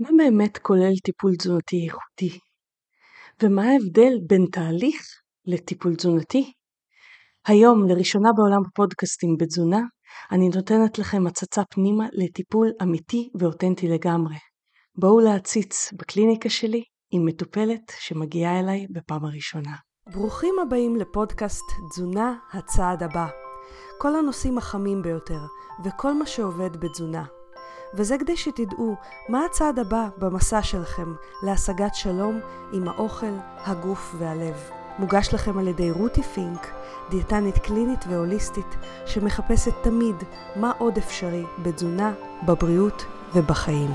מה באמת כולל טיפול תזונתי איכותי? ומה ההבדל בין תהליך לטיפול תזונתי? היום, לראשונה בעולם הפודקאסטים בתזונה, אני נותנת לכם הצצה פנימה לטיפול אמיתי ואותנטי לגמרי. בואו להציץ בקליניקה שלי עם מטופלת שמגיעה אליי בפעם הראשונה. ברוכים הבאים לפודקאסט תזונה הצעד הבא. כל הנושאים החמים ביותר וכל מה שעובד בתזונה. וזה כדי שתדעו מה הצעד הבא במסע שלכם להשגת שלום עם האוכל, הגוף והלב. מוגש לכם על ידי רותי פינק, דיאטנית קלינית והוליסטית, שמחפשת תמיד מה עוד אפשרי בתזונה, בבריאות ובחיים.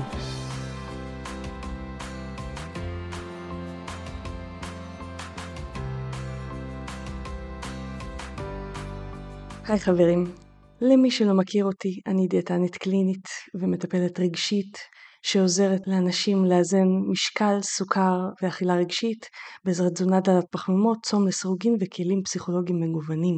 היי חברים, למי שלא מכיר אותי, אני דיאטנית קלינית ומטפלת רגשית שעוזרת לאנשים לאזן משקל, סוכר ואכילה רגשית בעזרת תזונה דלת פחמימות, צום לסירוגין וכלים פסיכולוגיים מגוונים.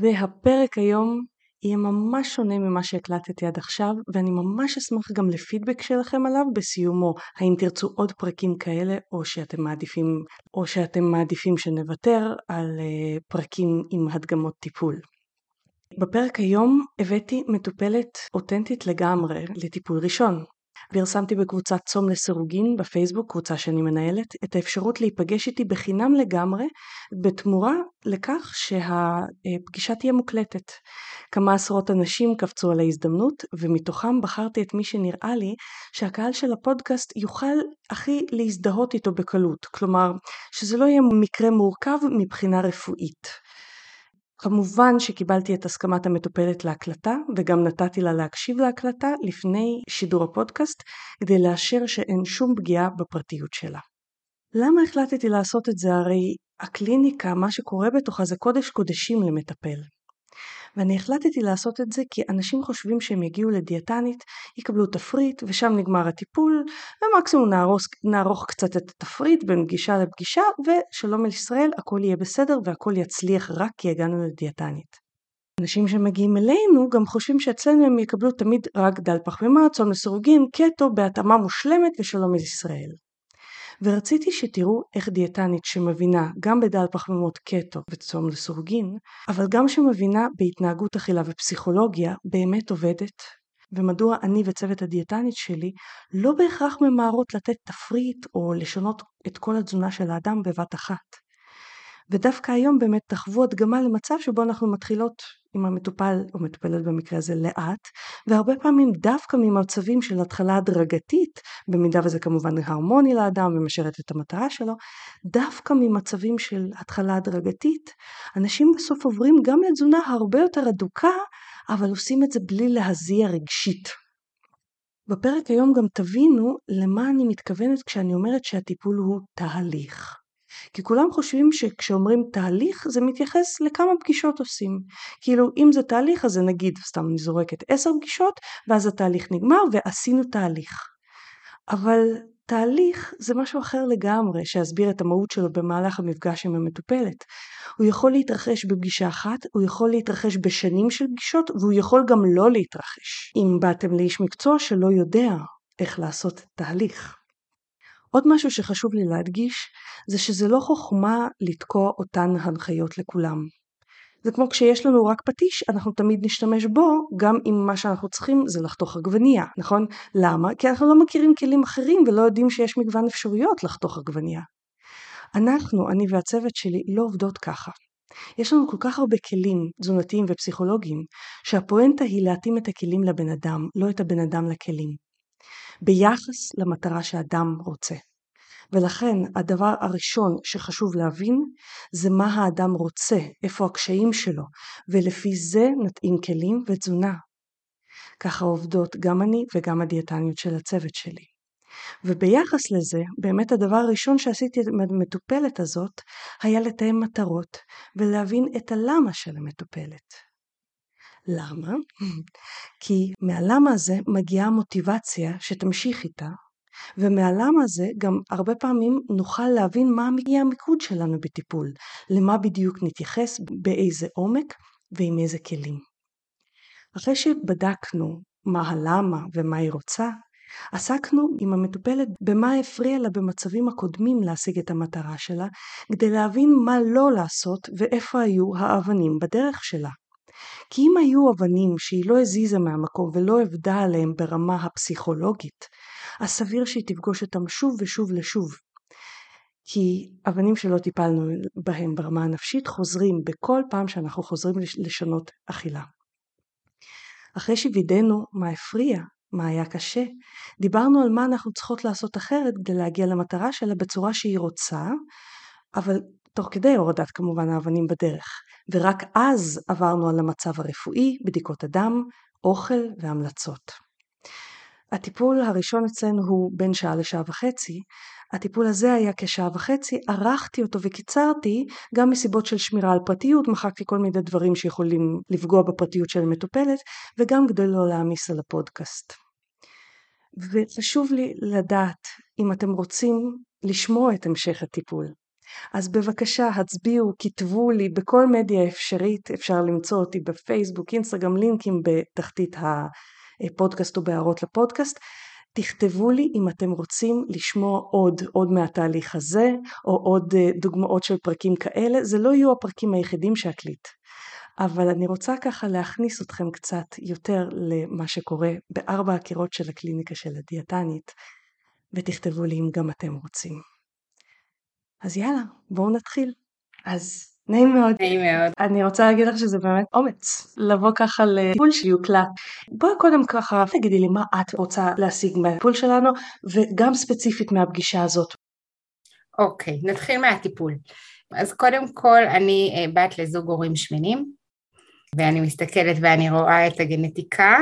והפרק היום יהיה ממש שונה ממה שהקלטתי עד עכשיו ואני ממש אשמח גם לפידבק שלכם עליו בסיומו האם תרצו עוד פרקים כאלה או שאתם מעדיפים או שאתם מעדיפים שנוותר על uh, פרקים עם הדגמות טיפול. בפרק היום הבאתי מטופלת אותנטית לגמרי לטיפול ראשון. פרסמתי בקבוצת צום לסירוגין בפייסבוק, קבוצה שאני מנהלת, את האפשרות להיפגש איתי בחינם לגמרי, בתמורה לכך שהפגישה תהיה מוקלטת. כמה עשרות אנשים קפצו על ההזדמנות, ומתוכם בחרתי את מי שנראה לי שהקהל של הפודקאסט יוכל הכי להזדהות איתו בקלות. כלומר, שזה לא יהיה מקרה מורכב מבחינה רפואית. כמובן שקיבלתי את הסכמת המטופלת להקלטה וגם נתתי לה להקשיב להקלטה לפני שידור הפודקאסט כדי לאשר שאין שום פגיעה בפרטיות שלה. למה החלטתי לעשות את זה? הרי הקליניקה, מה שקורה בתוכה זה קודש קודשים למטפל. ואני החלטתי לעשות את זה כי אנשים חושבים שהם יגיעו לדיאטנית, יקבלו תפריט ושם נגמר הטיפול, ומקסימום נערוך, נערוך קצת את התפריט בין פגישה לפגישה, ושלום על ישראל, הכל יהיה בסדר והכל יצליח רק כי הגענו לדיאטנית. אנשים שמגיעים אלינו גם חושבים שאצלנו הם יקבלו תמיד רק דל פחמימה, צום לסירוגין, קטו, בהתאמה מושלמת ושלום על ישראל. ורציתי שתראו איך דיאטנית שמבינה גם בדל פחמימות קטו וצום לסורגין, אבל גם שמבינה בהתנהגות אכילה ופסיכולוגיה באמת עובדת, ומדוע אני וצוות הדיאטנית שלי לא בהכרח ממהרות לתת תפריט או לשנות את כל התזונה של האדם בבת אחת. ודווקא היום באמת תחוו הדגמה למצב שבו אנחנו מתחילות עם המטופל או מטופלת במקרה הזה לאט, והרבה פעמים דווקא ממצבים של התחלה הדרגתית, במידה וזה כמובן הרמוני לאדם ומשרת את המטרה שלו, דווקא ממצבים של התחלה הדרגתית, אנשים בסוף עוברים גם לתזונה הרבה יותר אדוקה, אבל עושים את זה בלי להזיע רגשית. בפרק היום גם תבינו למה אני מתכוונת כשאני אומרת שהטיפול הוא תהליך. כי כולם חושבים שכשאומרים תהליך זה מתייחס לכמה פגישות עושים. כאילו אם זה תהליך אז זה נגיד, סתם אני זורקת עשר פגישות ואז התהליך נגמר ועשינו תהליך. אבל תהליך זה משהו אחר לגמרי שאסביר את המהות שלו במהלך המפגש עם המטופלת. הוא יכול להתרחש בפגישה אחת, הוא יכול להתרחש בשנים של פגישות והוא יכול גם לא להתרחש. אם באתם לאיש מקצוע שלא יודע איך לעשות תהליך. עוד משהו שחשוב לי להדגיש זה שזה לא חוכמה לתקוע אותן הנחיות לכולם. זה כמו כשיש לנו רק פטיש, אנחנו תמיד נשתמש בו, גם אם מה שאנחנו צריכים זה לחתוך עגבנייה, נכון? למה? כי אנחנו לא מכירים כלים אחרים ולא יודעים שיש מגוון אפשרויות לחתוך עגבנייה. אנחנו, אני והצוות שלי, לא עובדות ככה. יש לנו כל כך הרבה כלים תזונתיים ופסיכולוגיים, שהפואנטה היא להתאים את הכלים לבן אדם, לא את הבן אדם לכלים. ביחס למטרה שאדם רוצה. ולכן הדבר הראשון שחשוב להבין זה מה האדם רוצה, איפה הקשיים שלו, ולפי זה נתאים כלים ותזונה. ככה עובדות גם אני וגם הדיאטניות של הצוות שלי. וביחס לזה, באמת הדבר הראשון שעשיתי עם המטופלת הזאת, היה לתאם מטרות ולהבין את הלמה של המטופלת. למה? כי מהלמה הזה מגיעה מוטיבציה שתמשיך איתה, ומהלמה הזה גם הרבה פעמים נוכל להבין מה יהיה המיקוד שלנו בטיפול, למה בדיוק נתייחס, באיזה עומק ועם איזה כלים. אחרי שבדקנו מה הלמה ומה היא רוצה, עסקנו עם המטופלת במה הפריע לה במצבים הקודמים להשיג את המטרה שלה, כדי להבין מה לא לעשות ואיפה היו האבנים בדרך שלה. כי אם היו אבנים שהיא לא הזיזה מהמקום ולא עבדה עליהם ברמה הפסיכולוגית, אז סביר שהיא תפגוש אותם שוב ושוב לשוב. כי אבנים שלא טיפלנו בהם ברמה הנפשית חוזרים בכל פעם שאנחנו חוזרים לשנות אכילה. אחרי שווידאנו מה הפריע, מה היה קשה, דיברנו על מה אנחנו צריכות לעשות אחרת כדי להגיע למטרה שלה בצורה שהיא רוצה, אבל תוך כדי הורדת כמובן האבנים בדרך. ורק אז עברנו על המצב הרפואי, בדיקות הדם, אוכל והמלצות. הטיפול הראשון אצלנו הוא בין שעה לשעה וחצי. הטיפול הזה היה כשעה וחצי, ערכתי אותו וקיצרתי גם מסיבות של שמירה על פרטיות, מחקתי כל מיני דברים שיכולים לפגוע בפרטיות של המטופלת, וגם כדי לא להעמיס על הפודקאסט. וחשוב לי לדעת אם אתם רוצים לשמוע את המשך הטיפול. אז בבקשה הצביעו, כתבו לי בכל מדיה אפשרית, אפשר למצוא אותי בפייסבוק, אינסטגרם, לינקים בתחתית הפודקאסט או בהערות לפודקאסט. תכתבו לי אם אתם רוצים לשמוע עוד, עוד מהתהליך הזה, או עוד אה, דוגמאות של פרקים כאלה, זה לא יהיו הפרקים היחידים שאקליט. אבל אני רוצה ככה להכניס אתכם קצת יותר למה שקורה בארבע הקירות של הקליניקה של הדיאטנית, ותכתבו לי אם גם אתם רוצים. אז יאללה, בואו נתחיל. אז נעים מאוד. נעים מאוד. אני רוצה להגיד לך שזה באמת אומץ לבוא ככה לטיפול שיוקלט. בואי קודם ככה תגידי לי מה את רוצה להשיג מהטיפול שלנו וגם ספציפית מהפגישה הזאת. אוקיי, נתחיל מהטיפול. אז קודם כל אני אה, בת לזוג הורים שמנים ואני מסתכלת ואני רואה את הגנטיקה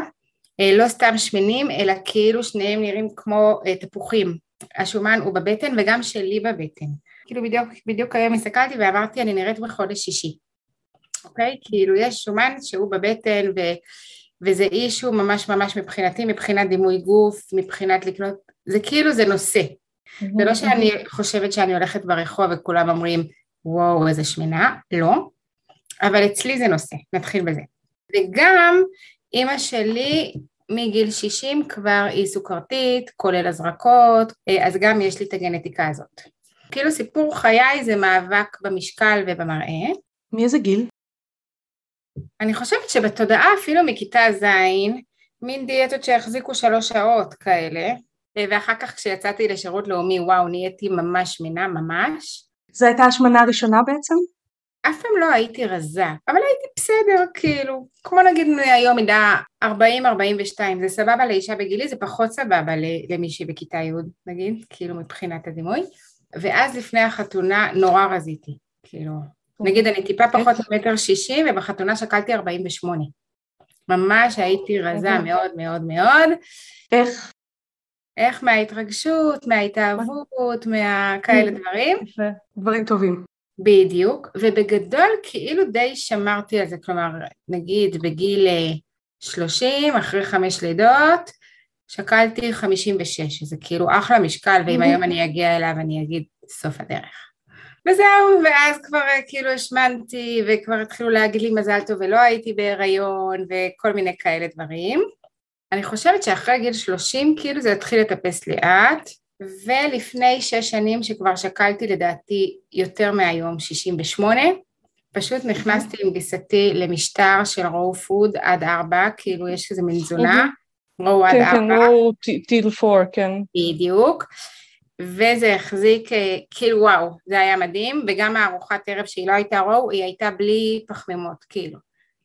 אה, לא סתם שמנים אלא כאילו שניהם נראים כמו אה, תפוחים השומן הוא בבטן וגם שלי בבטן כאילו בדיוק, בדיוק היום הסתכלתי ואמרתי אני נראית בחודש שישי, אוקיי? כאילו יש שומן שהוא בבטן ו, וזה אישו ממש ממש מבחינתי, מבחינת דימוי גוף, מבחינת לקנות, זה כאילו זה נושא. זה לא שאני חושבת שאני הולכת ברחוב וכולם אומרים וואו איזה שמנה, לא, אבל אצלי זה נושא, נתחיל בזה. וגם אימא שלי מגיל 60 כבר היא סוכרתית, כולל הזרקות, אה, אז גם יש לי את הגנטיקה הזאת. כאילו סיפור חיי זה מאבק במשקל ובמראה. מאיזה גיל? אני חושבת שבתודעה אפילו מכיתה ז', מין דיאטות שהחזיקו שלוש שעות כאלה, ואחר כך כשיצאתי לשירות לאומי, וואו, נהייתי ממש שמינה, ממש. זו הייתה השמנה הראשונה בעצם? אף פעם לא הייתי רזה, אבל הייתי בסדר, כאילו, כמו נגיד היום מידה 40-42, זה סבבה לאישה בגילי, זה פחות סבבה למישהי בכיתה י', נגיד, כאילו מבחינת הדימוי. ואז לפני החתונה נורא רזיתי, כאילו, נגיד אני טיפה פחות ממטר שישים ובחתונה שקלתי ארבעים ושמונה. ממש הייתי רזה מאוד מאוד מאוד. איך? איך מההתרגשות, מההתאהבות, מהכאלה דברים. דברים טובים. בדיוק, ובגדול כאילו די שמרתי על זה, כלומר נגיד בגיל אה, שלושים, אחרי חמש לידות, שקלתי 56, שזה כאילו אחלה משקל, ואם היום אני אגיע אליו אני אגיד סוף הדרך. וזהו, ואז כבר אה, כאילו השמנתי, וכבר התחילו להגיד לי מזל טוב ולא הייתי בהיריון, וכל מיני כאלה דברים. אני חושבת שאחרי גיל 30 כאילו זה התחיל לטפס לאט, ולפני שש שנים שכבר שקלתי לדעתי יותר מהיום 68, פשוט נכנסתי עם גיסתי למשטר של רואו פוד עד ארבע, כאילו יש איזה מין תזונה. רואו עד ארבע. כן, כן, טיל פור, כן. בדיוק. וזה החזיק, אה, כאילו וואו, זה היה מדהים, וגם הארוחת ערב שהיא לא הייתה רואו, היא הייתה בלי פחמימות, כאילו.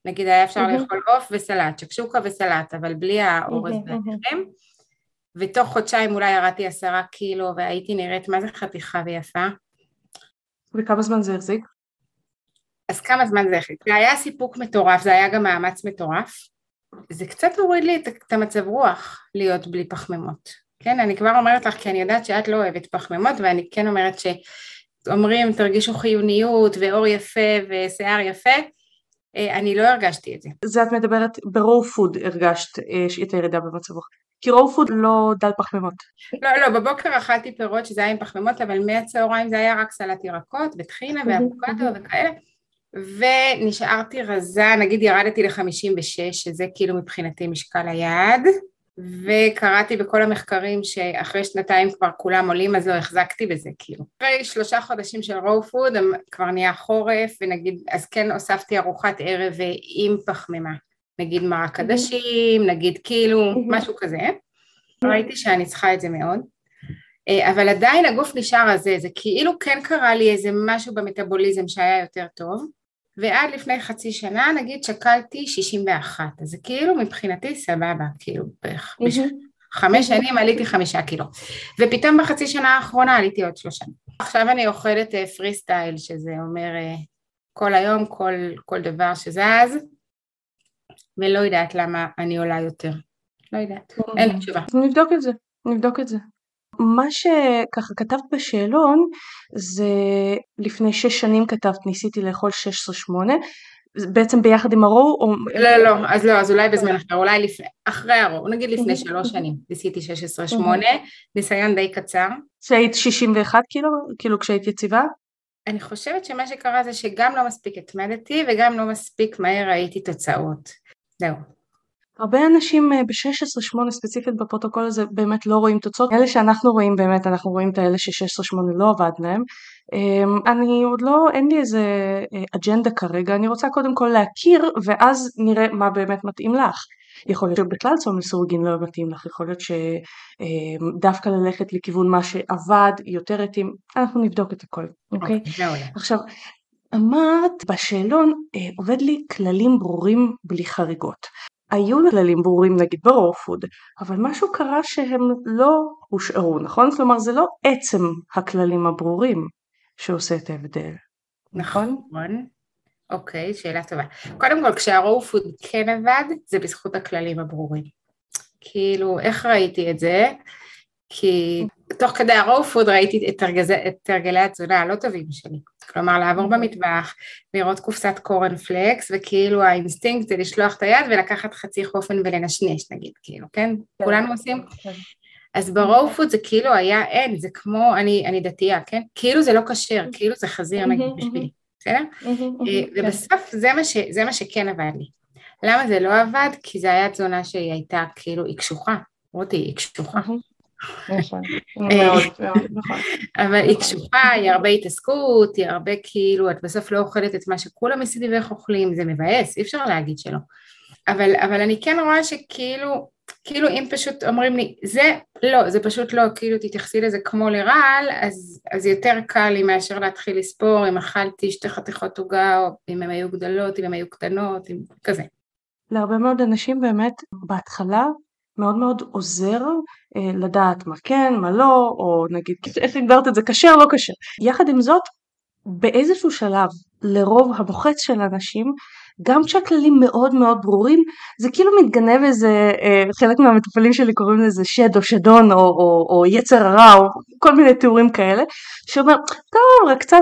נגיד היה אפשר לאכול עוף וסלט, שקשוקה וסלט, אבל בלי האורז והלחם. ותוך חודשיים אולי ירדתי עשרה קילו והייתי נראית מה זה חתיכה ויפה. וכמה זמן זה החזיק? אז כמה זמן זה החזיק? זה היה סיפוק מטורף, זה היה גם מאמץ מטורף. זה קצת הוריד לי את המצב רוח להיות בלי פחמימות. כן, אני כבר אומרת לך, כי אני יודעת שאת לא אוהבת פחמימות, ואני כן אומרת שאומרים תרגישו חיוניות ואור יפה ושיער יפה, אה, אני לא הרגשתי את זה. זה את מדברת, ב raw food הרגשת אה, את הירידה במצב רוח. כי raw food לא דל פחמימות. לא, לא, בבוקר אכלתי פירות שזה היה עם פחמימות, אבל מהצהריים זה היה רק סלט ירקות וטחינה ואבוקדו וכאלה. ונשארתי רזה, נגיד ירדתי ל-56, שזה כאילו מבחינתי משקל היעד, וקראתי בכל המחקרים שאחרי שנתיים כבר כולם עולים אז לא החזקתי בזה כאילו. אחרי שלושה חודשים של raw food כבר נהיה חורף ונגיד אז כן הוספתי ארוחת ערב עם פחמימה. נגיד מרק עדשים נגיד כאילו משהו כזה. ראיתי שאני צריכה את זה מאוד. אה, אבל עדיין הגוף נשאר הזה זה כאילו כן קרה לי איזה משהו במטאבוליזם שהיה יותר טוב ועד לפני חצי שנה נגיד שקלתי 61, אז זה כאילו מבחינתי סבבה, כאילו בערך חמש שנים עליתי חמישה קילו, ופתאום בחצי שנה האחרונה עליתי עוד שלושה. עכשיו אני אוכלת פרי uh, סטייל, שזה אומר uh, כל היום, כל, כל דבר שזז, ולא יודעת למה אני עולה יותר. לא יודעת, אין לי תשובה. נבדוק את זה, נבדוק את זה. מה שככה כתבת בשאלון זה לפני שש שנים כתבת ניסיתי לאכול 16-8 בעצם ביחד עם הרואו או... לא לא אז לא אז אולי בזמן אחר אולי לפני אחרי הרואו נגיד לפני שלוש שנים ניסיתי 16-8 ניסיון די קצר. כשהיית 61 קילו כאילו כשהיית יציבה? אני חושבת שמה שקרה זה שגם לא מספיק התמדתי וגם לא מספיק מהר ראיתי תוצאות. זהו הרבה אנשים אה, ב-16-8 ספציפית בפרוטוקול הזה באמת לא רואים תוצאות, אלה שאנחנו רואים באמת אנחנו רואים את האלה ש-16-8 לא עבד להם. אמ, אני עוד לא, אין לי איזה אה, אג'נדה כרגע, אני רוצה קודם כל להכיר ואז נראה מה באמת מתאים לך. יכול להיות שבכלל צום לסורגין לא מתאים לך, יכול להיות שדווקא אמ, ללכת לכיוון מה שעבד יותר התאים, אנחנו נבדוק את הכל, אוקיי? Okay? אוקיי, עכשיו, אמרת בשאלון אה, עובד לי כללים ברורים בלי חריגות. היו כללים ברורים נגיד פוד, אבל משהו קרה שהם לא הושארו, נכון? כלומר זה לא עצם הכללים הברורים שעושה את ההבדל, נכון? נכון. אוקיי, שאלה טובה. קודם כל, כשה raw food כן עבד, זה בזכות הכללים הברורים. כאילו, איך ראיתי את זה? כי תוך כדי ה raw food ראיתי את, הרגז... את הרגלי התזונה הלא טובים שלי. כלומר לעבור mm-hmm. במטבח, לראות קופסת קורנפלקס, וכאילו האינסטינקט זה לשלוח את היד ולקחת חצי חופן ולנשנש נגיד, כאילו, כן? כן. כולנו עושים? כן. אז ב raw food זה כאילו היה אין, זה כמו, אני, אני דתייה, כן? כאילו זה לא כשר, mm-hmm. כאילו זה חזיר נגיד mm-hmm, בשבילי, בסדר? אה, כן. ובסוף זה מה, ש, זה מה שכן עבד לי. למה זה לא עבד? כי זה היה תזונה שהיא הייתה כאילו, היא קשוחה, רותי, היא קשוחה. נכון, מאוד, נכון. אבל היא קשוחה, היא הרבה התעסקות, היא הרבה כאילו, את בסוף לא אוכלת את מה שכולם מסביבך אוכלים, זה מבאס, אי אפשר להגיד שלא. אבל, אבל אני כן רואה שכאילו, כאילו אם פשוט אומרים לי, זה לא, זה פשוט לא, כאילו תתייחסי לזה כמו לרעל, אז, אז יותר קל לי מאשר להתחיל לספור אם אכלתי שתי חתיכות עוגה, או אם הן היו גדולות, אם הן היו קטנות, אם כזה. להרבה מאוד אנשים באמת בהתחלה מאוד מאוד עוזר אה, לדעת מה כן, מה לא, או נגיד איך הגדרת את זה כשר, לא כשר. יחד עם זאת, באיזשהו שלב, לרוב המוחץ של האנשים, גם כשהכללים מאוד מאוד ברורים, זה כאילו מתגנב איזה, אה, חלק מהמטופלים שלי קוראים לזה שד או שדון או, או, או יצר הרע או כל מיני תיאורים כאלה, שאומר, טוב, רק קצת,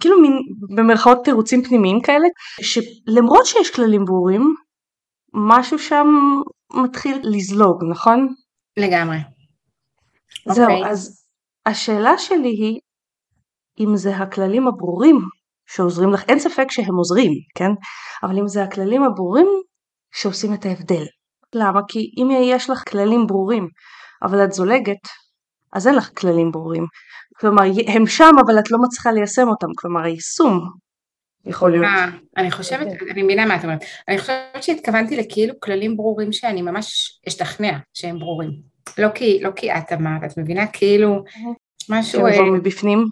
כאילו מין במרכאות תירוצים פנימיים כאלה, שלמרות שיש כללים ברורים, משהו שם מתחיל לזלוג, נכון? לגמרי. זהו, okay. אוקיי. אז השאלה שלי היא, אם זה הכללים הברורים שעוזרים לך, אין ספק שהם עוזרים, כן? אבל אם זה הכללים הברורים שעושים את ההבדל. למה? כי אם יש לך כללים ברורים, אבל את זולגת, אז אין לך כללים ברורים. כלומר, הם שם, אבל את לא מצליחה ליישם אותם. כלומר, היישום יכול להיות. אה, אני חושבת, אני מבינה מה את אומרת. אני חושבת שהתכוונתי לכאילו כללים ברורים שאני ממש אשתכנע שהם ברורים. לא כי, לא כי את אמרת, את מבינה? כאילו משהו... שיבוא אה, מבפנים?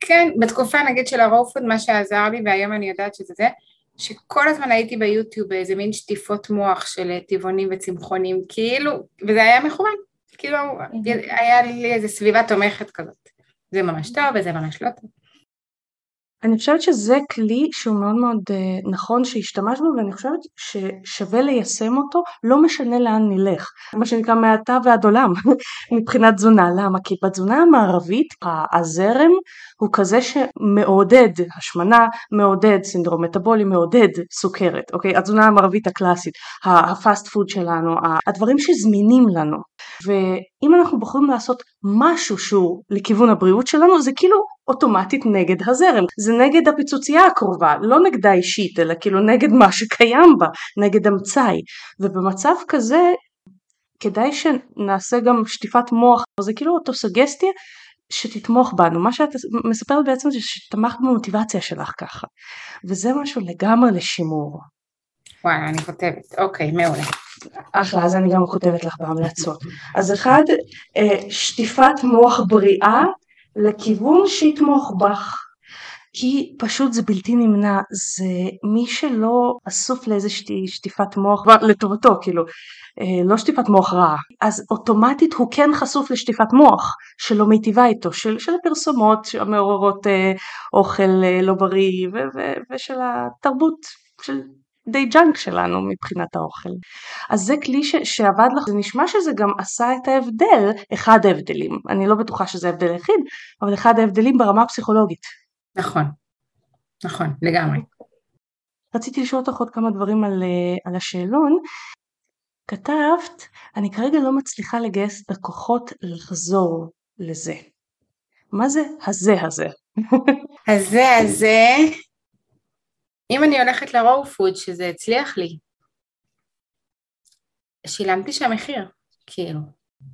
כן, בתקופה נגיד של הרופוד, מה שעזר לי, והיום אני יודעת שזה זה, שכל הזמן הייתי ביוטיוב באיזה מין שטיפות מוח של טבעונים וצמחונים, כאילו, וזה היה מכוון, כאילו היה לי איזה סביבה תומכת כזאת. זה ממש טוב וזה ממש לא טוב. אני חושבת שזה כלי שהוא מאוד מאוד uh, נכון שהשתמש בו ואני חושבת ששווה ליישם אותו לא משנה לאן נלך. מה שנקרא מעתה ועד עולם מבחינת תזונה. למה? כי בתזונה המערבית הזרם הוא כזה שמעודד השמנה מעודד סינדרום מטאבולי מעודד סוכרת אוקיי? התזונה המערבית הקלאסית הפאסט פוד שלנו הדברים שזמינים לנו ואם אנחנו בוחרים לעשות משהו שהוא לכיוון הבריאות שלנו זה כאילו אוטומטית נגד הזרם זה נגד הפיצוצייה הקרובה לא נגדה אישית אלא כאילו נגד מה שקיים בה נגד המצאי ובמצב כזה כדאי שנעשה גם שטיפת מוח, זה כאילו אוטוסוגסטיה שתתמוך בנו. מה שאת מספרת בעצם זה שתמכת במוטיבציה שלך ככה, וזה משהו לגמרי לשימור. וואלה, אני כותבת, אוקיי, מעולה. אחלה, אז אני גם כותבת לך בהמלצות. אז אחד, אה, שטיפת מוח בריאה לכיוון שיתמוך בך. כי פשוט זה בלתי נמנע, זה מי שלא אסוף לאיזושהי שטיפת מוח, לטובתו כאילו, אה, לא שטיפת מוח רעה, אז אוטומטית הוא כן חשוף לשטיפת מוח שלא מיטיבה איתו, של, של הפרסומות המעוררות אה, אוכל אה, לא בריא ו, ו, ושל התרבות של די ג'אנק שלנו מבחינת האוכל. אז זה כלי ש, שעבד לך, זה נשמע שזה גם עשה את ההבדל, אחד ההבדלים, אני לא בטוחה שזה ההבדל היחיד, אבל אחד ההבדלים ברמה הפסיכולוגית. נכון, נכון, לגמרי. רציתי לשאול אותך עוד כמה דברים על, על השאלון. כתבת, אני כרגע לא מצליחה לגייס את הכוחות לחזור לזה. מה זה הזה הזה? הזה הזה, אם אני הולכת לרואו פוד שזה הצליח לי, שילמתי שם מחיר, כאילו.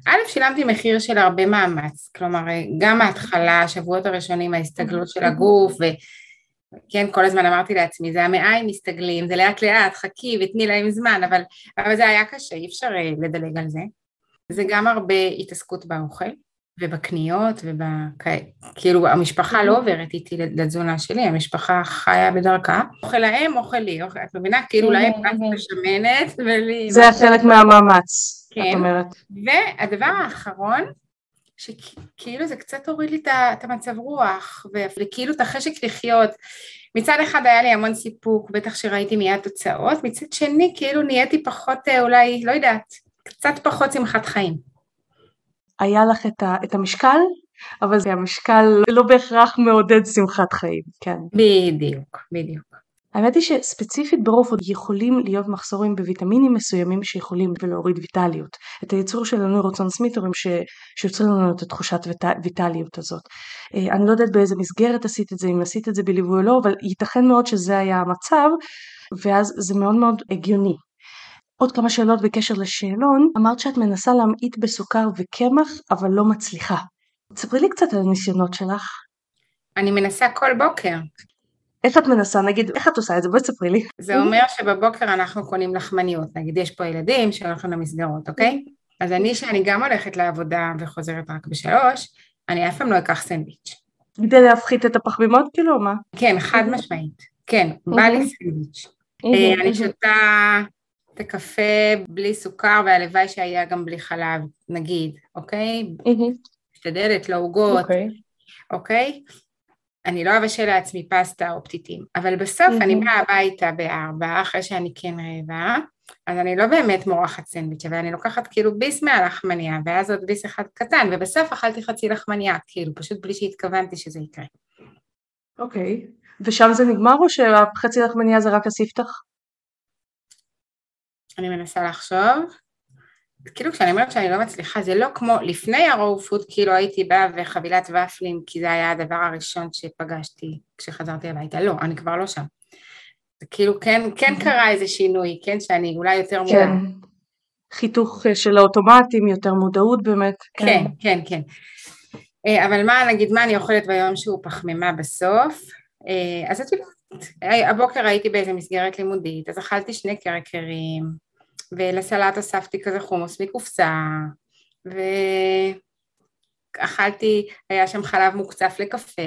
א', שילמתי מחיר של הרבה מאמץ, כלומר, גם ההתחלה, השבועות הראשונים, ההסתגלות של הגוף, וכן, כל הזמן אמרתי לעצמי, זה המעיים מסתגלים, זה לאט לאט, חכי ותני להם זמן, אבל, אבל זה היה קשה, אי אפשר אה, לדלג על זה. זה גם הרבה התעסקות באוכל, ובקניות, וכאילו המשפחה לא עוברת איתי לתזונה שלי, המשפחה חיה בדרכה, אוכל להם, אוכל לי, אוכל, את מבינה? כאילו להם רק משמנת ולי... זה חלק מהמאמץ. כן. את אומרת. והדבר האחרון, שכאילו זה קצת הוריד לי את המצב רוח, וכאילו את החשק לחיות. מצד אחד היה לי המון סיפוק, בטח שראיתי מיד תוצאות, מצד שני כאילו נהייתי פחות אה, אולי, לא יודעת, קצת פחות שמחת חיים. היה לך את, ה, את המשקל, אבל זה המשקל לא בהכרח מעודד שמחת חיים, כן. בדיוק, בדיוק. האמת היא שספציפית ב raw food יכולים להיות מחסורים בוויטמינים מסוימים שיכולים להוריד ויטליות. את הייצור של הנוירוטרנסמיטורים שיוצרים לנו את התחושת ויטליות הזאת. אה, אני לא יודעת באיזה מסגרת עשית את זה, אם עשית את זה בליווי או לא, אבל ייתכן מאוד שזה היה המצב, ואז זה מאוד מאוד הגיוני. עוד כמה שאלות בקשר לשאלון, אמרת שאת מנסה להמעיט בסוכר וקמח, אבל לא מצליחה. תספרי לי קצת על הניסיונות שלך. אני מנסה כל בוקר. איך את מנסה? נגיד, איך את עושה את זה? בואי תספרי לי. זה אומר שבבוקר אנחנו קונים לחמניות, נגיד יש פה ילדים שהולכים למסגרות, אוקיי? אז אני, שאני גם הולכת לעבודה וחוזרת רק בשלוש, אני אף פעם לא אקח סנדוויץ'. כדי להפחית את הפחמימות כאילו, מה? כן, חד משמעית. כן, בא לי סנדוויץ'. אה, אני שותה את הקפה בלי סוכר, והלוואי שהיה גם בלי חלב, נגיד, אוקיי? משתדלת, לא עוגות, אוקיי? אוקיי? אני לא אבשל לעצמי פסטה או פתיתים, אבל בסוף mm-hmm. אני באה הביתה בארבע, אחרי שאני כן רעבה, אז אני לא באמת מורחת סנדוויץ', אבל אני לוקחת כאילו ביס מהלחמניה, ואז עוד ביס אחד קטן, ובסוף אכלתי חצי לחמניה, כאילו, פשוט בלי שהתכוונתי שזה יקרה. אוקיי, okay. ושם זה נגמר או שהחצי לחמניה זה רק הספתח? אני מנסה לחשוב. כאילו כשאני אומרת שאני לא מצליחה זה לא כמו לפני הרואו פוד כאילו הייתי באה וחבילת ופלים כי זה היה הדבר הראשון שפגשתי כשחזרתי הביתה לא אני כבר לא שם זה כאילו כן כן קרה איזה שינוי כן שאני אולי יותר כן. מודעת חיתוך של האוטומטים יותר מודעות באמת כן כן כן, כן. אה, אבל מה נגיד מה אני אוכלת ביום שהוא פחמימה בסוף אה, אז את יודעת הבוקר הייתי באיזה מסגרת לימודית אז אכלתי שני קרקרים ולסלט אספתי כזה חומוס מקופסה, ואכלתי, היה שם חלב מוקצף לקפה,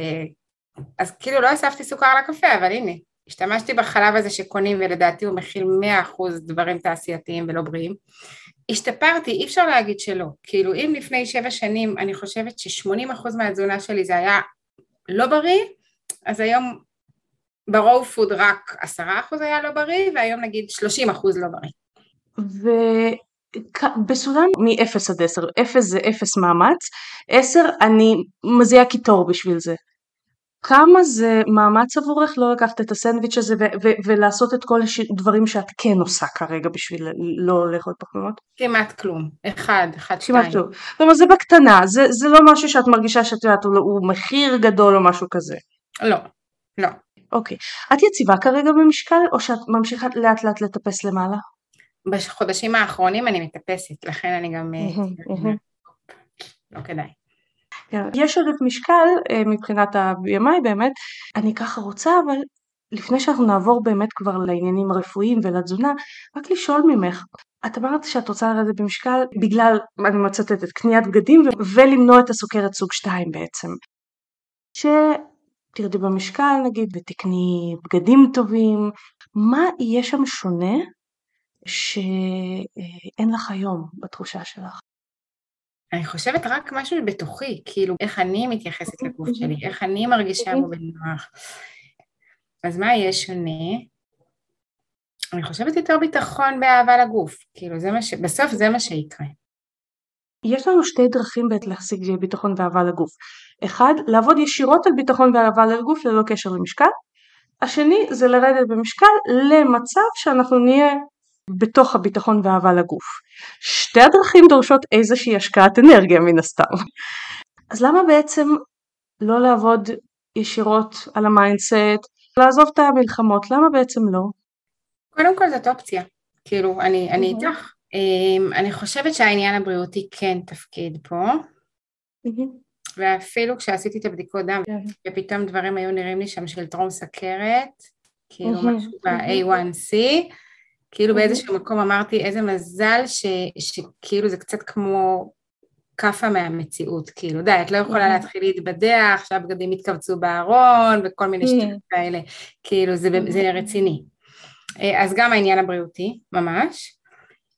אז כאילו לא אספתי סוכר לקפה, אבל הנה, השתמשתי בחלב הזה שקונים ולדעתי הוא מכיל 100% דברים תעשייתיים ולא בריאים. השתפרתי, אי אפשר להגיד שלא. כאילו אם לפני שבע שנים אני חושבת ש-80% מהתזונה שלי זה היה לא בריא, אז היום ברואו פוד רק 10% היה לא בריא, והיום נגיד 30% לא בריא. ובסולם מ-0 עד 10, 0 זה 0 מאמץ, 10 אני מזיעה קיטור בשביל זה. כמה זה מאמץ עבורך לא לקחת את הסנדוויץ' הזה ו- ו- ולעשות את כל הדברים שאת כן עושה כרגע בשביל לא לאכול פחמימות? כמעט כלום, אחד, אחד, שתיים. כמעט כלום. זאת אומרת זה בקטנה, זה, זה לא משהו שאת מרגישה שאת יודעת הוא מחיר גדול או משהו כזה. לא, לא. אוקיי. את יציבה כרגע במשקל או שאת ממשיכה לאט לאט לטפס למעלה? בחודשים האחרונים אני מטפסת, לכן אני גם... לא כדאי. יש עודף משקל מבחינת ה-BMI באמת, אני ככה רוצה אבל לפני שאנחנו נעבור באמת כבר לעניינים הרפואיים ולתזונה, רק לשאול ממך, את אמרת שאת רוצה לרדת במשקל בגלל, אני מצטטת, קניית בגדים ולמנוע את הסוכרת סוג 2 בעצם. שתרדי במשקל נגיד ותקני בגדים טובים, מה יהיה שם שונה שאין לך היום בתחושה שלך? אני חושבת רק משהו בתוכי, כאילו איך אני מתייחסת לגוף שלי, איך אני מרגישה בו בנוח. אז מה יהיה שונה? אני חושבת יותר ביטחון באהבה לגוף, כאילו זה מה ש... בסוף זה מה שיקרה. יש לנו שתי דרכים בעת להשיג ביטחון ואהבה לגוף. אחד, לעבוד ישירות על ביטחון ואהבה לגוף ללא קשר למשקל. השני זה לרדת במשקל למצב שאנחנו נהיה בתוך הביטחון ואהבה לגוף. שתי הדרכים דורשות איזושהי השקעת אנרגיה מן הסתם. אז למה בעצם לא לעבוד ישירות על ה mindset, לעזוב את המלחמות, למה בעצם לא? קודם כל זאת אופציה, כאילו, אני, אני איתך. אמ, אני חושבת שהעניין הבריאותי כן תפקיד פה, ואפילו כשעשיתי את הבדיקות דם, כן. ופתאום דברים היו נראים לי שם של טרום סכרת, כאילו משהו ב-A1C, כאילו באיזשהו מקום אמרתי איזה מזל ש, שכאילו זה קצת כמו כאפה מהמציאות, כאילו, די, את לא יכולה להתחיל להתבדח, שהבגדים יתכווצו בארון וכל מיני שטויות כאלה, כאילו, זה, זה רציני. אה, אז גם העניין הבריאותי, ממש.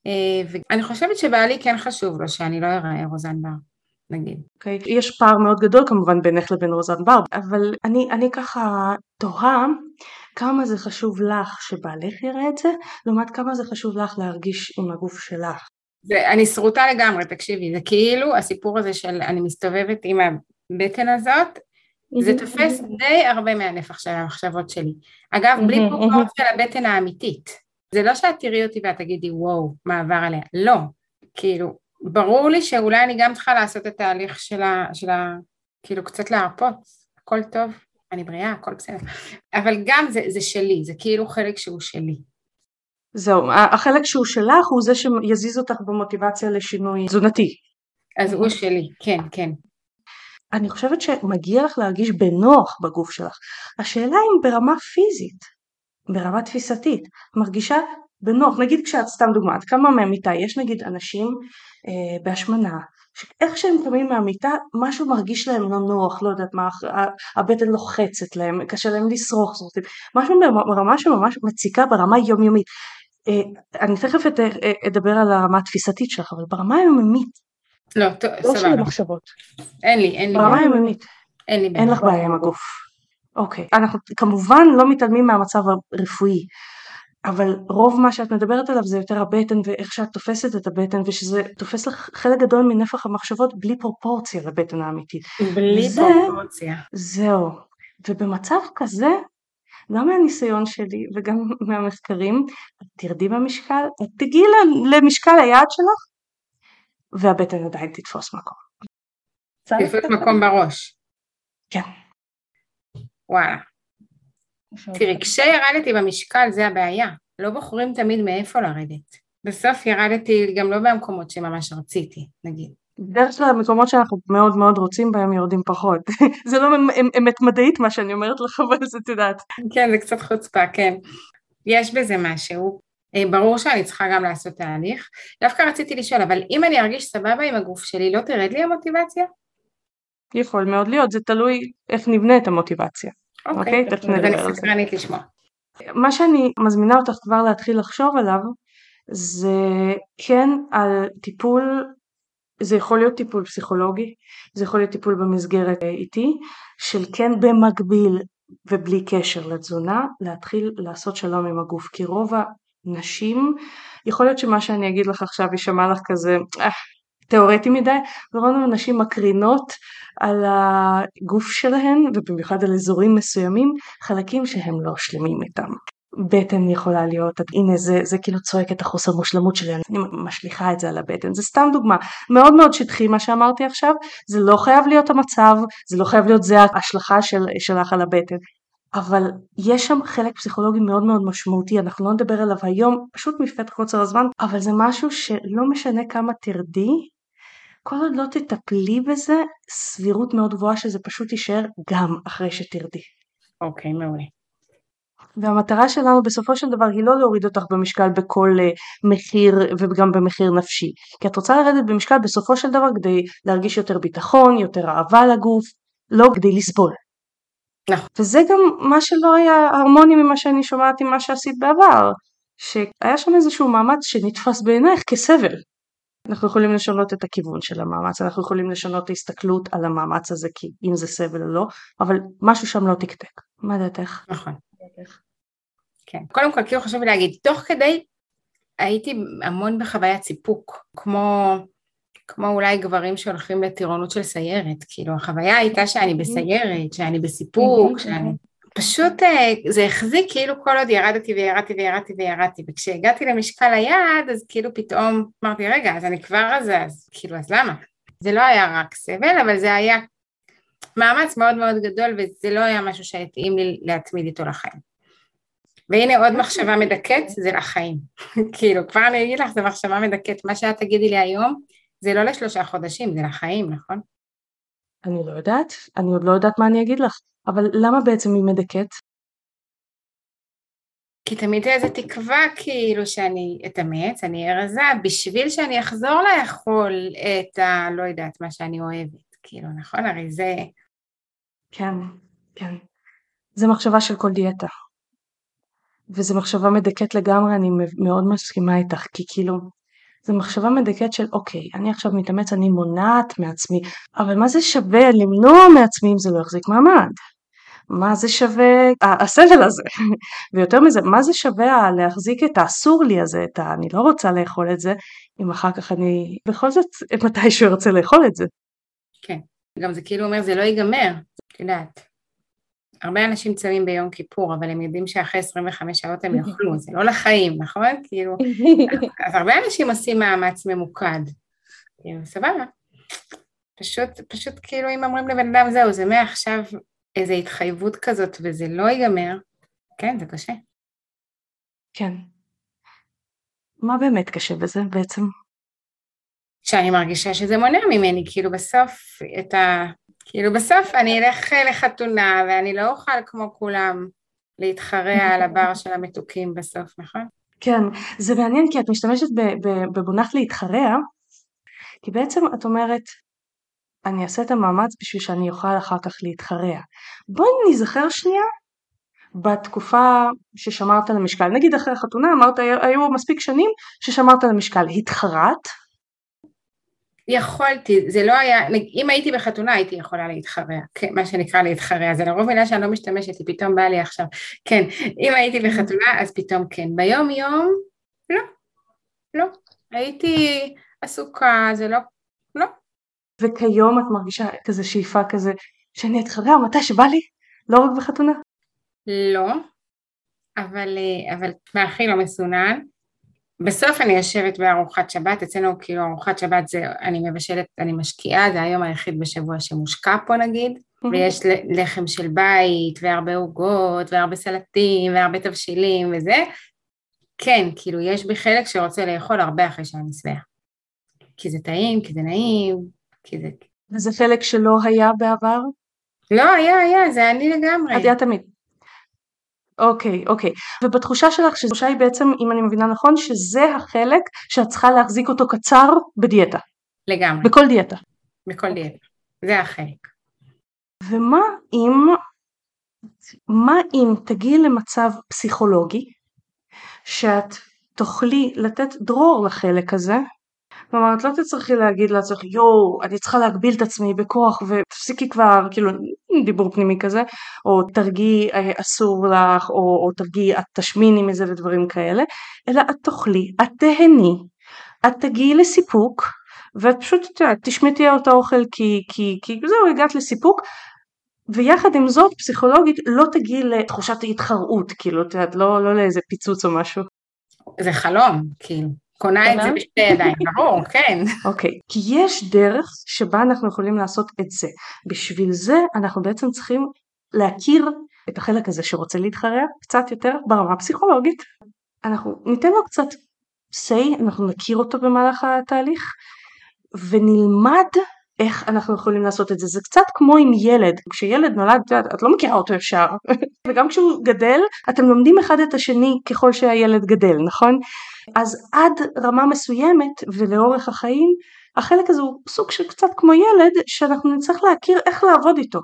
אה, ואני חושבת שבעלי כן חשוב לו שאני לא אראה רוזן בר. נגיד. Okay. אוקיי, יש פער מאוד גדול כמובן בינך לבין רוזן בר, אבל אני, אני ככה תוהה כמה זה חשוב לך שבעלך יראה את זה, לעומת כמה זה חשוב לך להרגיש עם הגוף שלך. זה, אני שרוטה לגמרי, תקשיבי, זה כאילו הסיפור הזה של אני מסתובבת עם הבטן הזאת, זה תופס די הרבה מהנפח של המחשבות שלי. אגב, בלי פרופורציה לבטן האמיתית. זה לא שאת תראי אותי ואת תגידי וואו, מה עבר עליה. לא. כאילו, ברור לי שאולי אני גם צריכה לעשות את ההליך של ה... של ה כאילו, קצת להרפות. הכל טוב, אני בריאה, הכל בסדר. אבל גם זה, זה שלי, זה כאילו חלק שהוא שלי. זהו, החלק שהוא שלך הוא זה שיזיז אותך במוטיבציה לשינוי תזונתי. אז הוא שלי, כן, כן. אני חושבת שמגיע לך להרגיש בנוח בגוף שלך. השאלה אם ברמה פיזית, ברמה תפיסתית, מרגישה בנוח, נגיד כשאת סתם דוגמא, את קמה מהמיטה, יש נגיד אנשים אה, בהשמנה, שאיך שהם קמים מהמיטה משהו מרגיש להם לא נוח, לא יודעת מה, הבטן לוחצת להם, קשה להם לשרוך שרוצים, משהו ברמה שממש מציקה ברמה יומיומית. אה, אני תכף אה, אדבר על הרמה התפיסתית שלך, אבל ברמה היומיומית, לא, טוב, לא סבבה. לא של המחשבות. אין לי, אין לי. ברמה היומיומית. אין לי בעיה. אין לך בעיה עם הגוף. אוקיי. אנחנו כמובן לא מתעלמים מהמצב הרפואי, אבל רוב מה שאת מדברת עליו זה יותר הבטן ואיך שאת תופסת את הבטן ושזה תופס לך חלק גדול מנפח המחשבות בלי פרופורציה לבטן האמיתית. בלי זה, פרופורציה. זהו. ובמצב כזה גם מהניסיון שלי וגם מהמחקרים, תרדי במשקל, תגיעי למשקל היעד שלך והבטן עדיין תתפוס מקום. תתפוס מקום בראש. כן. וואלה. תראי, כשירדתי במשקל זה הבעיה, לא בוחרים תמיד מאיפה לרדת. בסוף ירדתי גם לא במקומות שממש רציתי, נגיד. בדרך כלל המקומות שאנחנו מאוד מאוד רוצים בהם יורדים פחות. זה לא אמת מדעית מה שאני אומרת לך, אבל זה את יודעת. כן, זה קצת חוצפה, כן. יש בזה משהו. אה, ברור שאני צריכה גם לעשות תהליך. דווקא רציתי לשאול, אבל אם אני ארגיש סבבה עם הגוף שלי, לא תרד לי המוטיבציה? יכול מאוד להיות, זה תלוי איך נבנה את המוטיבציה. אוקיי, okay, תכף נדבר על זה. סקרנית לשמוע. מה שאני מזמינה אותך כבר להתחיל לחשוב עליו, זה כן על טיפול, זה יכול להיות טיפול פסיכולוגי, זה יכול להיות טיפול במסגרת איתי, של כן במקביל ובלי קשר לתזונה, להתחיל לעשות שלום עם הגוף, כי רוב הנשים, יכול להיות שמה שאני אגיד לך עכשיו יישמע לך כזה, אה, תיאורטי מדי, ורוב הנשים מקרינות על הגוף שלהן ובמיוחד על אזורים מסוימים חלקים שהם לא שלמים איתם. בטן יכולה להיות, הנה זה, זה כאילו צועק את החוסר מושלמות שלי, אני משליכה את זה על הבטן, זה סתם דוגמה, מאוד מאוד שטחי מה שאמרתי עכשיו, זה לא חייב להיות המצב, זה לא חייב להיות זה ההשלכה של, שלך על הבטן, אבל יש שם חלק פסיכולוגי מאוד מאוד משמעותי, אנחנו לא נדבר עליו היום, פשוט מפאת קוצר הזמן, אבל זה משהו שלא משנה כמה תרדי, כל עוד לא תטפלי בזה, סבירות מאוד גבוהה שזה פשוט יישאר גם אחרי שתרדי. אוקיי, okay, מעולה. והמטרה שלנו בסופו של דבר היא לא להוריד אותך במשקל בכל uh, מחיר וגם במחיר נפשי. כי את רוצה לרדת במשקל בסופו של דבר כדי להרגיש יותר ביטחון, יותר אהבה לגוף, לא כדי לסבול. נכון. וזה גם מה שלא היה הרמוני ממה שאני שומעת עם מה שעשית בעבר. שהיה שם איזשהו מאמץ שנתפס בעינייך כסבל. אנחנו יכולים לשנות את הכיוון של המאמץ, אנחנו יכולים לשנות את ההסתכלות על המאמץ הזה, כי אם זה סבל או לא, אבל משהו שם לא תקתק. מה דעתך? נכון. כן. קודם כל, כאילו חשוב לי להגיד, תוך כדי הייתי המון בחוויית סיפוק, כמו, כמו אולי גברים שהולכים לטירונות של סיירת, כאילו החוויה הייתה שאני בסיירת, שאני בסיפוק, שאני... פשוט אה, זה החזיק כאילו כל עוד ירדתי וירדתי וירדתי וירדתי, וכשהגעתי למשקל היעד אז כאילו פתאום אמרתי רגע אז אני כבר על זה, אז כאילו אז למה? זה לא היה רק סבל אבל זה היה מאמץ מאוד מאוד גדול וזה לא היה משהו שהתאים לי להתמיד איתו לחיים. והנה עוד מחשבה מדכאת זה לחיים, כאילו כבר אני אגיד לך זה מחשבה מדכאת, מה שאת תגידי לי היום זה לא לשלושה חודשים זה לחיים נכון? אני לא יודעת, אני עוד לא יודעת מה אני אגיד לך. אבל למה בעצם היא מדכאת? כי תמיד איזה תקווה כאילו שאני אתאמץ, אני אהיה רזה, בשביל שאני אחזור לאכול את ה... לא יודעת, מה שאני אוהבת. כאילו, נכון? הרי זה... כן, כן. זה מחשבה של כל דיאטה. וזו מחשבה מדכאת לגמרי, אני מאוד מסכימה איתך, כי כאילו, זו מחשבה מדכאת של אוקיי, אני עכשיו מתאמץ, אני מונעת מעצמי, אבל מה זה שווה למנוע מעצמי אם זה לא יחזיק מעמד? מה זה שווה הסבל הזה ויותר מזה מה זה שווה להחזיק את האסור לי הזה את ה... אני לא רוצה לאכול את זה אם אחר כך אני בכל זאת מתישהו ארצה לאכול את זה. כן גם זה כאילו אומר זה לא ייגמר את יודעת הרבה אנשים צמים ביום כיפור אבל הם יודעים שאחרי 25 שעות הם יאכלו זה לא לחיים נכון כאילו אז הרבה אנשים עושים מאמץ ממוקד כאילו סבבה פשוט פשוט כאילו אם אומרים לבן אדם זהו זה מעכשיו איזו התחייבות כזאת וזה לא ייגמר, כן, זה קשה. כן. מה באמת קשה בזה בעצם? שאני מרגישה שזה מונע ממני, כאילו בסוף את ה... כאילו בסוף אני אלך לחתונה ואני לא אוכל כמו כולם להתחרע על הבר של המתוקים בסוף, נכון? כן, זה מעניין כי את משתמשת במונח להתחרע, כי בעצם את אומרת, אני אעשה את המאמץ בשביל שאני אוכל אחר כך להתחרע. בואי נזכר שנייה בתקופה ששמרת על המשקל. נגיד אחרי החתונה אמרת היו מספיק שנים ששמרת על המשקל. התחרט? יכולתי, זה לא היה, אם הייתי בחתונה הייתי יכולה להתחרע, כן, מה שנקרא להתחרע, זה לרוב מילה שאני לא משתמשת, היא פתאום באה לי עכשיו, כן, אם הייתי בחתונה אז פתאום כן, ביום יום, לא, לא, הייתי עסוקה, זה לא, לא, וכיום את מרגישה כזה שאיפה כזה שאני אתחרע מתי שבא לי? לא רק בחתונה? לא, אבל, אבל מהכי לא מסונן. בסוף אני יושבת בארוחת שבת, אצלנו כאילו ארוחת שבת זה, אני מבשלת, אני משקיעה, זה היום היחיד בשבוע שמושקע פה נגיד, ויש לחם של בית, והרבה עוגות, והרבה סלטים, והרבה תבשילים וזה. כן, כאילו יש בי חלק שרוצה לאכול הרבה אחרי שאני שבעה. כי זה טעים, כי זה נעים, כי זה... וזה חלק שלא היה בעבר? לא, היה, היה, זה אני לגמרי. את היה תמיד. אוקיי, אוקיי. ובתחושה שלך, שהתחושה היא בעצם, אם אני מבינה נכון, שזה החלק שאת צריכה להחזיק אותו קצר בדיאטה. לגמרי. בכל דיאטה. בכל דיאטה. זה החלק. ומה אם, מה אם תגיעי למצב פסיכולוגי, שאת תוכלי לתת דרור לחלק הזה, כלומר את לא תצטרכי להגיד לעצמך יואו אני צריכה להגביל את עצמי בכוח ותפסיקי כבר כאילו דיבור פנימי כזה או תרגיעי אה, אסור לך או, או תרגיעי את תשמיני מזה ודברים כאלה אלא את תאכלי את תהני את תגיעי לסיפוק ואת פשוט תשמטי את האוכל כי, כי, כי זהו הגעת לסיפוק ויחד עם זאת פסיכולוגית לא תגיעי לתחושת ההתחרעות כאילו את יודעת לא, לא לאיזה פיצוץ או משהו. זה חלום כאילו קונה את זה בשתי ידיים, ברור, כן. אוקיי, okay. כי יש דרך שבה אנחנו יכולים לעשות את זה. בשביל זה אנחנו בעצם צריכים להכיר את החלק הזה שרוצה להתחרע קצת יותר ברמה הפסיכולוגית. אנחנו ניתן לו קצת say, אנחנו נכיר אותו במהלך התהליך ונלמד איך אנחנו יכולים לעשות את זה. זה קצת כמו עם ילד, כשילד נולד את, את לא מכירה אותו ישר, וגם כשהוא גדל אתם לומדים אחד את השני ככל שהילד גדל, נכון? אז עד רמה מסוימת ולאורך החיים החלק הזה הוא סוג של קצת כמו ילד שאנחנו נצטרך להכיר איך לעבוד איתו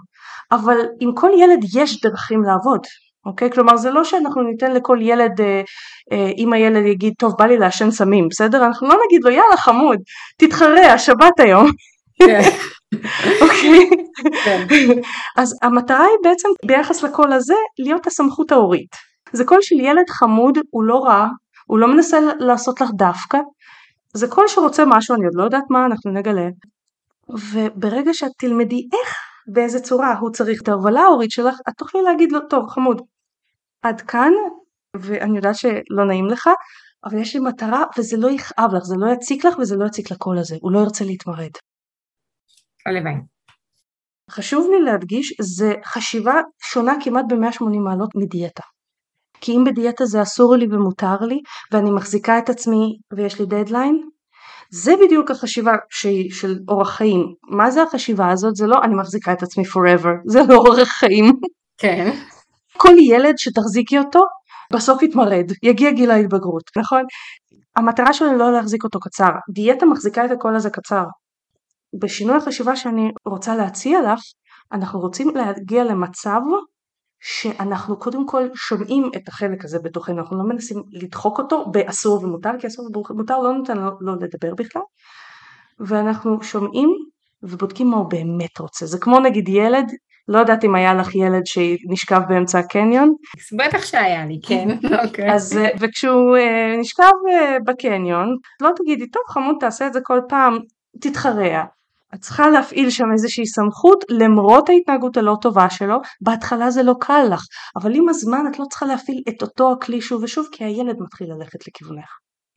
אבל עם כל ילד יש דרכים לעבוד אוקיי? כלומר זה לא שאנחנו ניתן לכל ילד, אה, אה, אם הילד יגיד טוב בא לי לעשן סמים, בסדר? אנחנו לא נגיד לו יאללה חמוד, תתחרה, השבת היום. כן. אוקיי? כן. אז המטרה היא בעצם ביחס לקול הזה להיות הסמכות ההורית. זה קול של ילד חמוד, הוא לא רע, הוא לא מנסה לעשות לך דווקא, זה קול שרוצה משהו, אני עוד לא יודעת מה, אנחנו נגלה. וברגע שאת תלמדי איך, באיזה צורה הוא צריך את ההובלה ההורית שלך, את תוכלי להגיד לו, טוב חמוד, עד כאן, ואני יודעת שלא נעים לך, אבל יש לי מטרה וזה לא יכאב לך, זה לא יציק לך וזה לא יציק לקול הזה, הוא לא ירצה להתמרד. הלוואי. חשוב לי להדגיש, זה חשיבה שונה כמעט ב-180 מעלות מדיאטה. כי אם בדיאטה זה אסור לי ומותר לי, ואני מחזיקה את עצמי ויש לי דדליין, זה בדיוק החשיבה שהיא של אורח חיים. מה זה החשיבה הזאת? זה לא אני מחזיקה את עצמי forever, זה לא אורח חיים. כן. כל ילד שתחזיקי אותו, בסוף יתמרד, יגיע גיל ההתבגרות, נכון? המטרה שלו לא להחזיק אותו קצר, דיאטה מחזיקה את הקול הזה קצר. בשינוי החשיבה שאני רוצה להציע לך, אנחנו רוצים להגיע למצב שאנחנו קודם כל שומעים את החלק הזה בתוכנו, אנחנו לא מנסים לדחוק אותו באסור ומותר, כי אסור ומותר לא נותן לו לא לדבר בכלל, ואנחנו שומעים ובודקים מה הוא באמת רוצה. זה כמו נגיד ילד, לא יודעת אם היה לך ילד שנשכב באמצע הקניון. בטח שהיה לי, כן. אוקיי. אז, וכשהוא אה, נשכב אה, בקניון, לא תגידי, טוב חמוד תעשה את זה כל פעם, תתחרע. את צריכה להפעיל שם איזושהי סמכות למרות ההתנהגות הלא טובה שלו, בהתחלה זה לא קל לך, אבל עם הזמן את לא צריכה להפעיל את אותו הכלי שוב ושוב כי הילד מתחיל ללכת לכיוונך.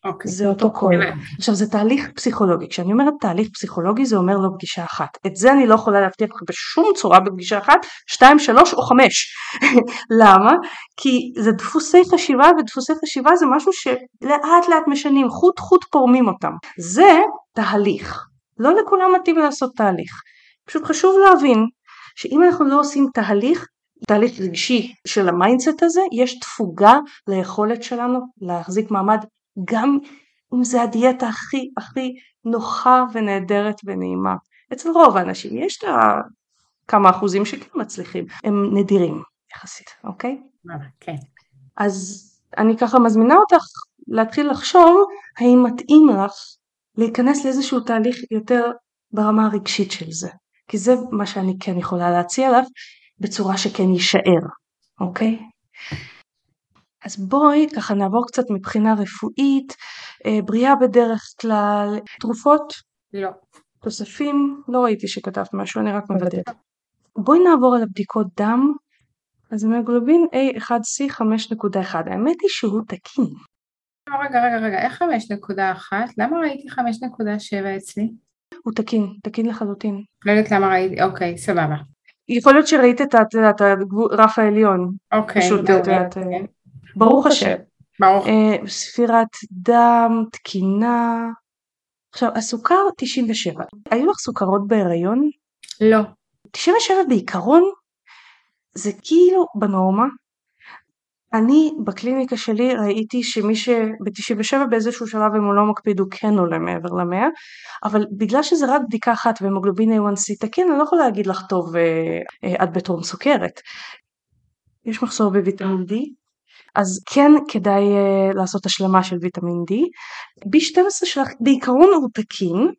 אוקיי. זה אותו קול. עכשיו זה תהליך פסיכולוגי, כשאני אומרת תהליך פסיכולוגי זה אומר לא פגישה אחת. את זה אני לא יכולה להבטיח לך בשום צורה בפגישה אחת, שתיים, שלוש או חמש. למה? כי זה דפוסי חשיבה ודפוסי חשיבה זה משהו שלאט לאט משנים, חוט חוט פורמים אותם. זה תהליך. לא לכולם מתאים לעשות תהליך. פשוט חשוב להבין שאם אנחנו לא עושים תהליך, תהליך רגשי של ה mindset הזה, יש תפוגה ליכולת שלנו להחזיק מעמד גם אם זה הדיאטה הכי הכי נוחה ונהדרת ונעימה. אצל רוב האנשים יש לה כמה אחוזים שכן מצליחים, הם נדירים יחסית, אוקיי? כן. אז אני ככה מזמינה אותך להתחיל לחשוב האם מתאים לך להיכנס לאיזשהו תהליך יותר ברמה הרגשית של זה, כי זה מה שאני כן יכולה להציע לך בצורה שכן יישאר, אוקיי? אז בואי ככה נעבור קצת מבחינה רפואית, אה, בריאה בדרך כלל, תרופות? לא. תוספים? לא ראיתי שכתבת משהו, אני רק מוודאת. בואי נעבור על הבדיקות דם. אז המגלובין A1C 5.1, האמת היא שהוא תקין. רגע, רגע, רגע, איך 5.1? למה ראיתי 5.7 אצלי? הוא תקין, תקין לחלוטין. לא יודעת למה ראיתי, אוקיי, סבבה. יכול להיות שראית את הרף העליון. אוקיי, פשוט, את יודעת, אה, ברוך השם. ברוך. אה, ספירת דם, תקינה. עכשיו, הסוכר 97. היו לך סוכרות בהיריון? לא. 97 בעיקרון זה כאילו בנורמה, אני בקליניקה שלי ראיתי שמי שב-97 באיזשהו שלב אם הוא לא מקפיד הוא כן עולה מעבר למאה אבל בגלל שזה רק בדיקה אחת והמוגלובין A1C תקין אני לא יכולה להגיד לך טוב אה, אה, את בתור סוכרת. יש מחסור בוויטמין D אז כן כדאי אה, לעשות השלמה של ויטמין D. B12 שלך בעיקרון הוא תקין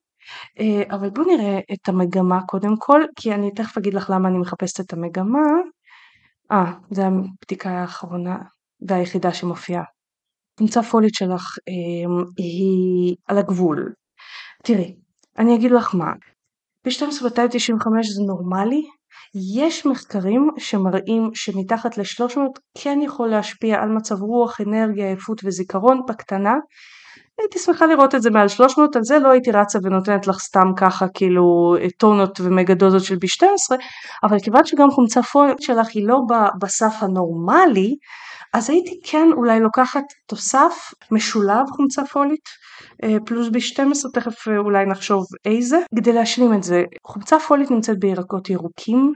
אה, אבל בואו נראה את המגמה קודם כל כי אני תכף אגיד לך למה אני מחפשת את המגמה אה, זה הבדיקה האחרונה והיחידה שמופיעה. נמצא פולית שלך אה, היא על הגבול. תראי, אני אגיד לך מה, ב-12-295 זה נורמלי, יש מחקרים שמראים שמתחת ל-300 כן יכול להשפיע על מצב רוח, אנרגיה, עייפות וזיכרון בקטנה, הייתי שמחה לראות את זה מעל 300, על זה לא הייתי רצה ונותנת לך סתם ככה כאילו טונות ומגה דוזות של B12, אבל כיוון שגם חומצה פולית שלך היא לא בסף הנורמלי, אז הייתי כן אולי לוקחת תוסף משולב חומצה פולית אה, פלוס B12, תכף אה, אולי נחשוב איזה, כדי להשלים את זה. חומצה פולית נמצאת בירקות ירוקים,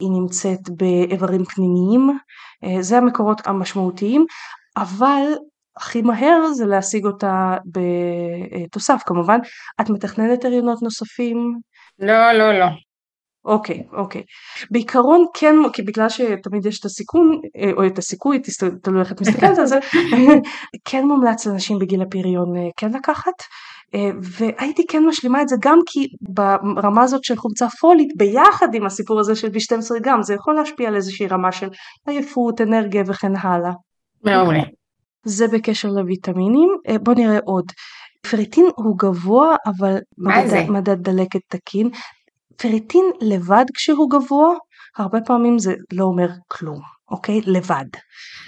היא נמצאת באיברים פנימיים, אה, זה המקורות המשמעותיים, אבל הכי מהר זה להשיג אותה בתוסף כמובן. את מתכננת הריונות נוספים? לא, לא, לא. אוקיי, אוקיי. בעיקרון כן, כי בגלל שתמיד יש את הסיכון, אה, או את הסיכוי, תלוי איך את מסתכלת על זה, כן מומלץ לנשים בגיל הפריון אה, כן לקחת. אה, והייתי כן משלימה את זה גם כי ברמה הזאת של חומצה פולית ביחד עם הסיפור הזה של B12 גם זה יכול להשפיע על איזושהי רמה של עייפות, אנרגיה וכן הלאה. מעולה. זה בקשר לויטמינים. בוא נראה עוד. פריטין הוא גבוה אבל מדד, מדד דלקת תקין. פריטין לבד כשהוא גבוה, הרבה פעמים זה לא אומר כלום, אוקיי? לבד.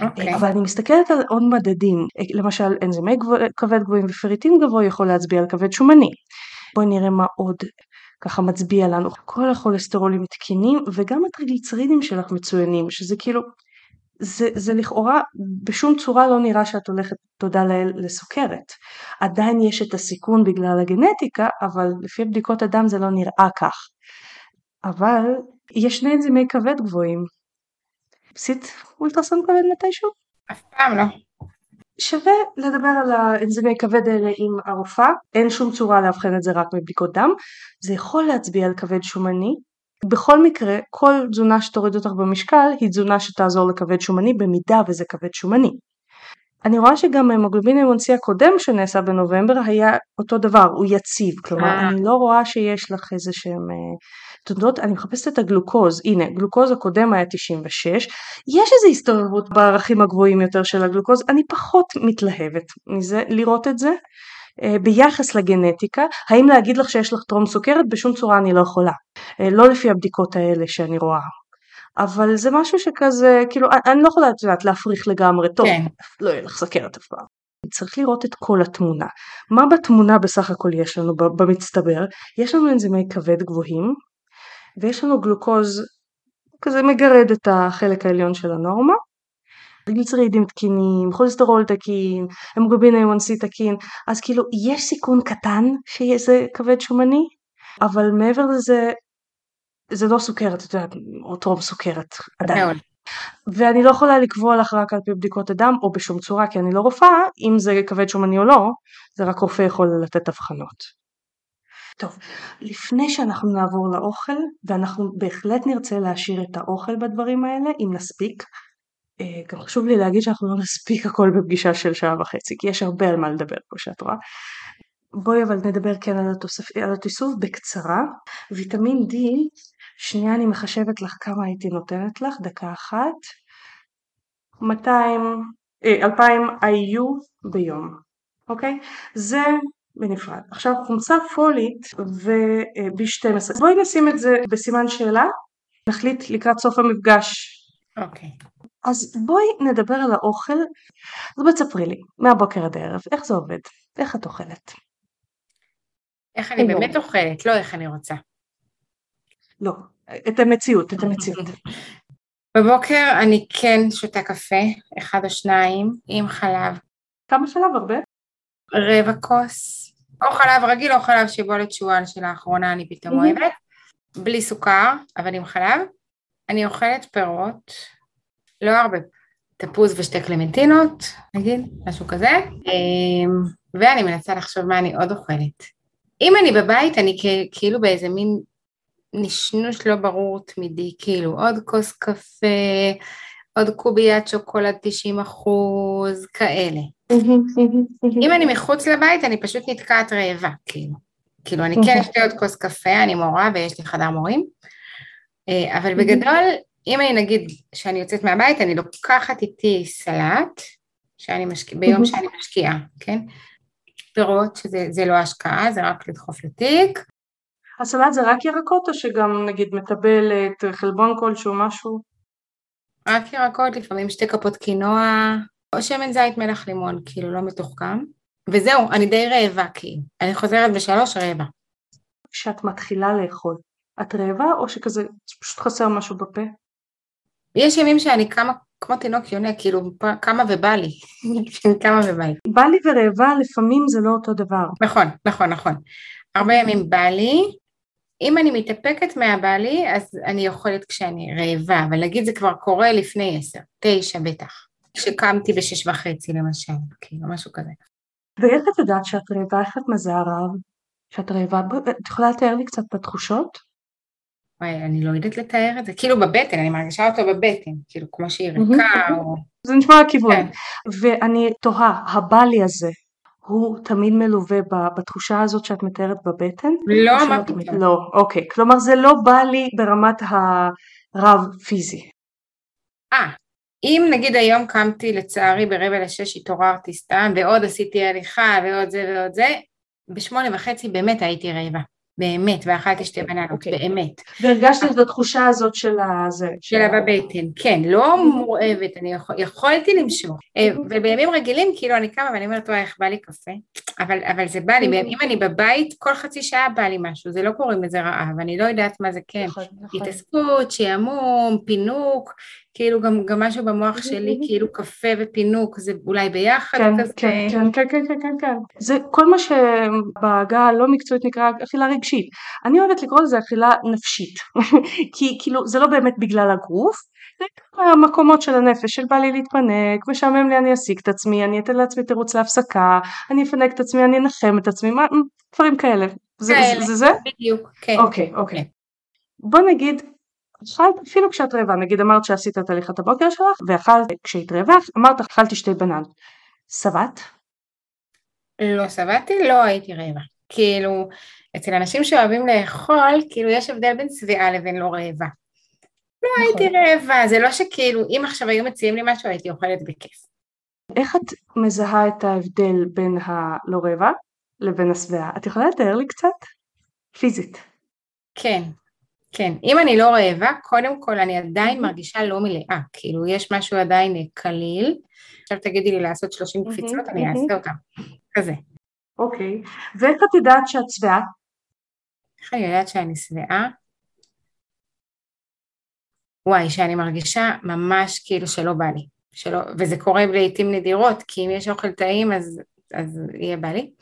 אוקיי. אבל אני מסתכלת על עוד מדדים, למשל אנזימי כבד גבוהים ופריטין גבוה יכול להצביע על כבד שומני. בואי נראה מה עוד ככה מצביע לנו. כל הכולסטרולים תקינים וגם הטריגליצרידים שלך מצוינים, שזה כאילו, זה, זה לכאורה בשום צורה לא נראה שאת הולכת, תודה לאל, לסוכרת. עדיין יש את הסיכון בגלל הגנטיקה, אבל לפי בדיקות הדם זה לא נראה כך. אבל יש שני אנזימי כבד גבוהים. עשית אולטרסאונד כבד מתישהו? אף פעם לא. שווה לדבר על האנזימי כבד האלה עם הרופאה, אין שום צורה לאבחן את זה רק מבדיקות דם, זה יכול להצביע על כבד שומני. בכל מקרה, כל תזונה שתוריד אותך במשקל היא תזונה שתעזור לכבד שומני במידה וזה כבד שומני. אני רואה שגם המוגלובין A1C הקודם שנעשה בנובמבר היה אותו דבר, הוא יציב, כלומר אה. אני לא רואה שיש לך איזה שהם אה, תודות, אני מחפשת את הגלוקוז, הנה גלוקוז הקודם היה 96, יש איזו הסתובבות בערכים הגבוהים יותר של הגלוקוז, אני פחות מתלהבת מזה לראות את זה. אה, ביחס לגנטיקה, האם להגיד לך שיש לך טרום סוכרת? בשום צורה אני לא יכולה. לא לפי הבדיקות האלה שאני רואה. אבל זה משהו שכזה, כאילו, אני לא יכולה, את יודעת, להפריך לגמרי, טוב, כן. לא יהיה לך סכרת אף פעם. צריך לראות את כל התמונה. מה בתמונה בסך הכל יש לנו במצטבר? יש לנו אנזימי כבד גבוהים, ויש לנו גלוקוז כזה מגרד את החלק העליון של הנורמה. גליצרידים תקינים, חולסטרול תקין, המוגבין A1C תקין, אז כאילו יש סיכון קטן שיהיה זה כבד שומני, אבל מעבר לזה זה לא סוכרת, את יודעת, או טרום סוכרת עדיין. ואני לא יכולה לקבוע לך רק על פי בדיקות הדם או בשום צורה כי אני לא רופאה, אם זה כבד שומני או לא, זה רק רופא יכול לתת אבחנות. טוב, לפני שאנחנו נעבור לאוכל, ואנחנו בהחלט נרצה להשאיר את האוכל בדברים האלה, אם נספיק, גם חשוב לי להגיד שאנחנו לא נספיק הכל בפגישה של שעה וחצי, כי יש הרבה על מה לדבר כמו שאת רואה. בואי אבל נדבר כן על, התוספ... על התיסוף בקצרה. ויטמין D שנייה אני מחשבת לך כמה הייתי נותנת לך, דקה אחת. 200, אה, 2000 IU ביום, אוקיי? זה בנפרד. עכשיו חומצה פולית ו-B12. בואי נשים את זה בסימן שאלה, נחליט לקראת סוף המפגש. אוקיי. אז בואי נדבר על האוכל. אז בואי תספרי לי, מהבוקר עד הערב, איך זה עובד? איך את אוכלת? איך אני באמת אוכלת, לא איך אני רוצה. לא, את המציאות, את המציאות. בבוקר אני כן שותה קפה, אחד או שניים, עם חלב. כמה חלב? הרבה? רבע כוס. או חלב רגיל או חלב שיבולת שועל שלאחרונה אני פתאום אוהבת. בלי סוכר, אבל עם חלב. אני אוכלת פירות, לא הרבה. תפוז ושתי קלמנטינות, נגיד, משהו כזה. אמ, ואני מנסה לחשוב מה אני עוד אוכלת. אם אני בבית, אני כאילו באיזה מין נשנוש לא ברור תמידי, כאילו עוד כוס קפה, עוד קוביית שוקולד 90 אחוז, כאלה. אם אני מחוץ לבית אני פשוט נתקעת רעבה, כאילו. כאילו אני כן אשתה עוד כוס קפה, אני מורה ויש לי חדר מורים, אה, אבל בגדול, אם אני נגיד שאני יוצאת מהבית, אני לוקחת איתי סלט, שאני משקיע, ביום שאני משקיעה, כן? פירות שזה לא השקעה, זה רק לדחוף לתיק, הסלט זה רק ירקות או שגם נגיד מטבלת, חלבון כלשהו, משהו? רק ירקות, לפעמים שתי כפות קינוע, או שמן זית מלח לימון, כאילו לא מתוחכם. וזהו, אני די רעבה כאילו. אני חוזרת בשלוש רעבה. כשאת מתחילה לאכול, את רעבה או שכזה פשוט חסר משהו בפה? יש ימים שאני קמה כמו תינוק יונה, כאילו קמה ובא לי, קמה ובא לי. בא לי ורעבה לפעמים זה לא אותו דבר. נכון, נכון, נכון. הרבה ימים בא לי, אם אני מתאפקת מהבא לי, אז אני יכולת כשאני רעבה, אבל נגיד זה כבר קורה לפני עשר, תשע בטח, שקמתי בשש וחצי למשל, כאילו משהו כזה. ואיך את יודעת שאת רעבה? איך את מזהה רעב? שאת רעבה? את יכולה לתאר לי קצת את התחושות? וואי, אני לא יודעת לתאר את זה, כאילו בבטן, אני מרגישה אותו בבטן, כאילו כמו שהיא ריקה או... זה נשמע הכיוון. כן. ואני תוהה, הבא לי הזה, הוא תמיד מלווה בתחושה הזאת שאת מתארת בבטן? לא, מה פתאום. לא, אוקיי. כלומר זה לא בא לי ברמת הרב פיזי. אה, אם נגיד היום קמתי לצערי ברבע לשש התעוררתי סתם ועוד עשיתי הליכה ועוד זה ועוד זה, בשמונה וחצי באמת הייתי רעבה. באמת, ואכלתי שתי בננות, okay. אוקיי. באמת. והרגשת את התחושה הזאת של הזה. של הבטן, כן, לא מורעבת, אני יכול, יכולתי למשוך. אה, ובימים רגילים, כאילו אני קמה ואני אומרת, וואי, איך בא לי קפה? אבל, אבל זה בא לי, אם אני בבית, כל חצי שעה בא לי משהו, זה לא קוראים לזה רעב, אני לא יודעת מה זה כן. נכון, נכון. התעסקות, שעמום, פינוק, כאילו גם, גם משהו במוח שלי, כאילו קפה ופינוק, זה אולי ביחד כן, כזה. כן, כן, כן, כן, כן, כן, כן. זה כל מה שבעגה הלא מקצועית נקרא אכילה רגשית. אני אוהבת לקרוא לזה אכילה נפשית, כי כאילו זה לא באמת בגלל הגוף, זה המקומות של הנפש של בא לי להתפנק, משעמם לי אני אסיק את עצמי, אני אתן לעצמי תירוץ להפסקה, אני אפנק את עצמי, אני אנחם את עצמי, מה, דברים כאלה. זה כאלה, זה? זה? בדיוק, כן. אוקיי, אוקיי. בוא נגיד אכלת אפילו כשאת רעבה, נגיד אמרת שעשית את הליכת הבוקר שלך ואכלת כשהיית רעבה, אמרת אכלתי שתי בננות. שבעת? לא שבעתי, לא הייתי רעבה. כאילו, אצל אנשים שאוהבים לאכול, כאילו יש הבדל בין שבעה לבין לא רעבה. לא נכון. הייתי רעבה, זה לא שכאילו, אם עכשיו היו מציעים לי משהו הייתי אוכלת בכיף. איך את מזהה את ההבדל בין הלא רעבה לבין השבעה? את יכולה לתאר לי קצת? פיזית. כן, כן, אם אני לא רעבה, קודם כל אני עדיין מרגישה לא מלאה, כאילו יש משהו עדיין קליל, עכשיו תגידי לי לעשות 30 קפיצות, אני אעשה אותם, כזה. אוקיי, ואיך את יודעת שאת שבעה? איך אני יודעת שאני שבעה? וואי, שאני מרגישה ממש כאילו שלא בא לי, שלא, וזה קורה לעיתים נדירות, כי אם יש אוכל טעים אז, אז יהיה בא לי,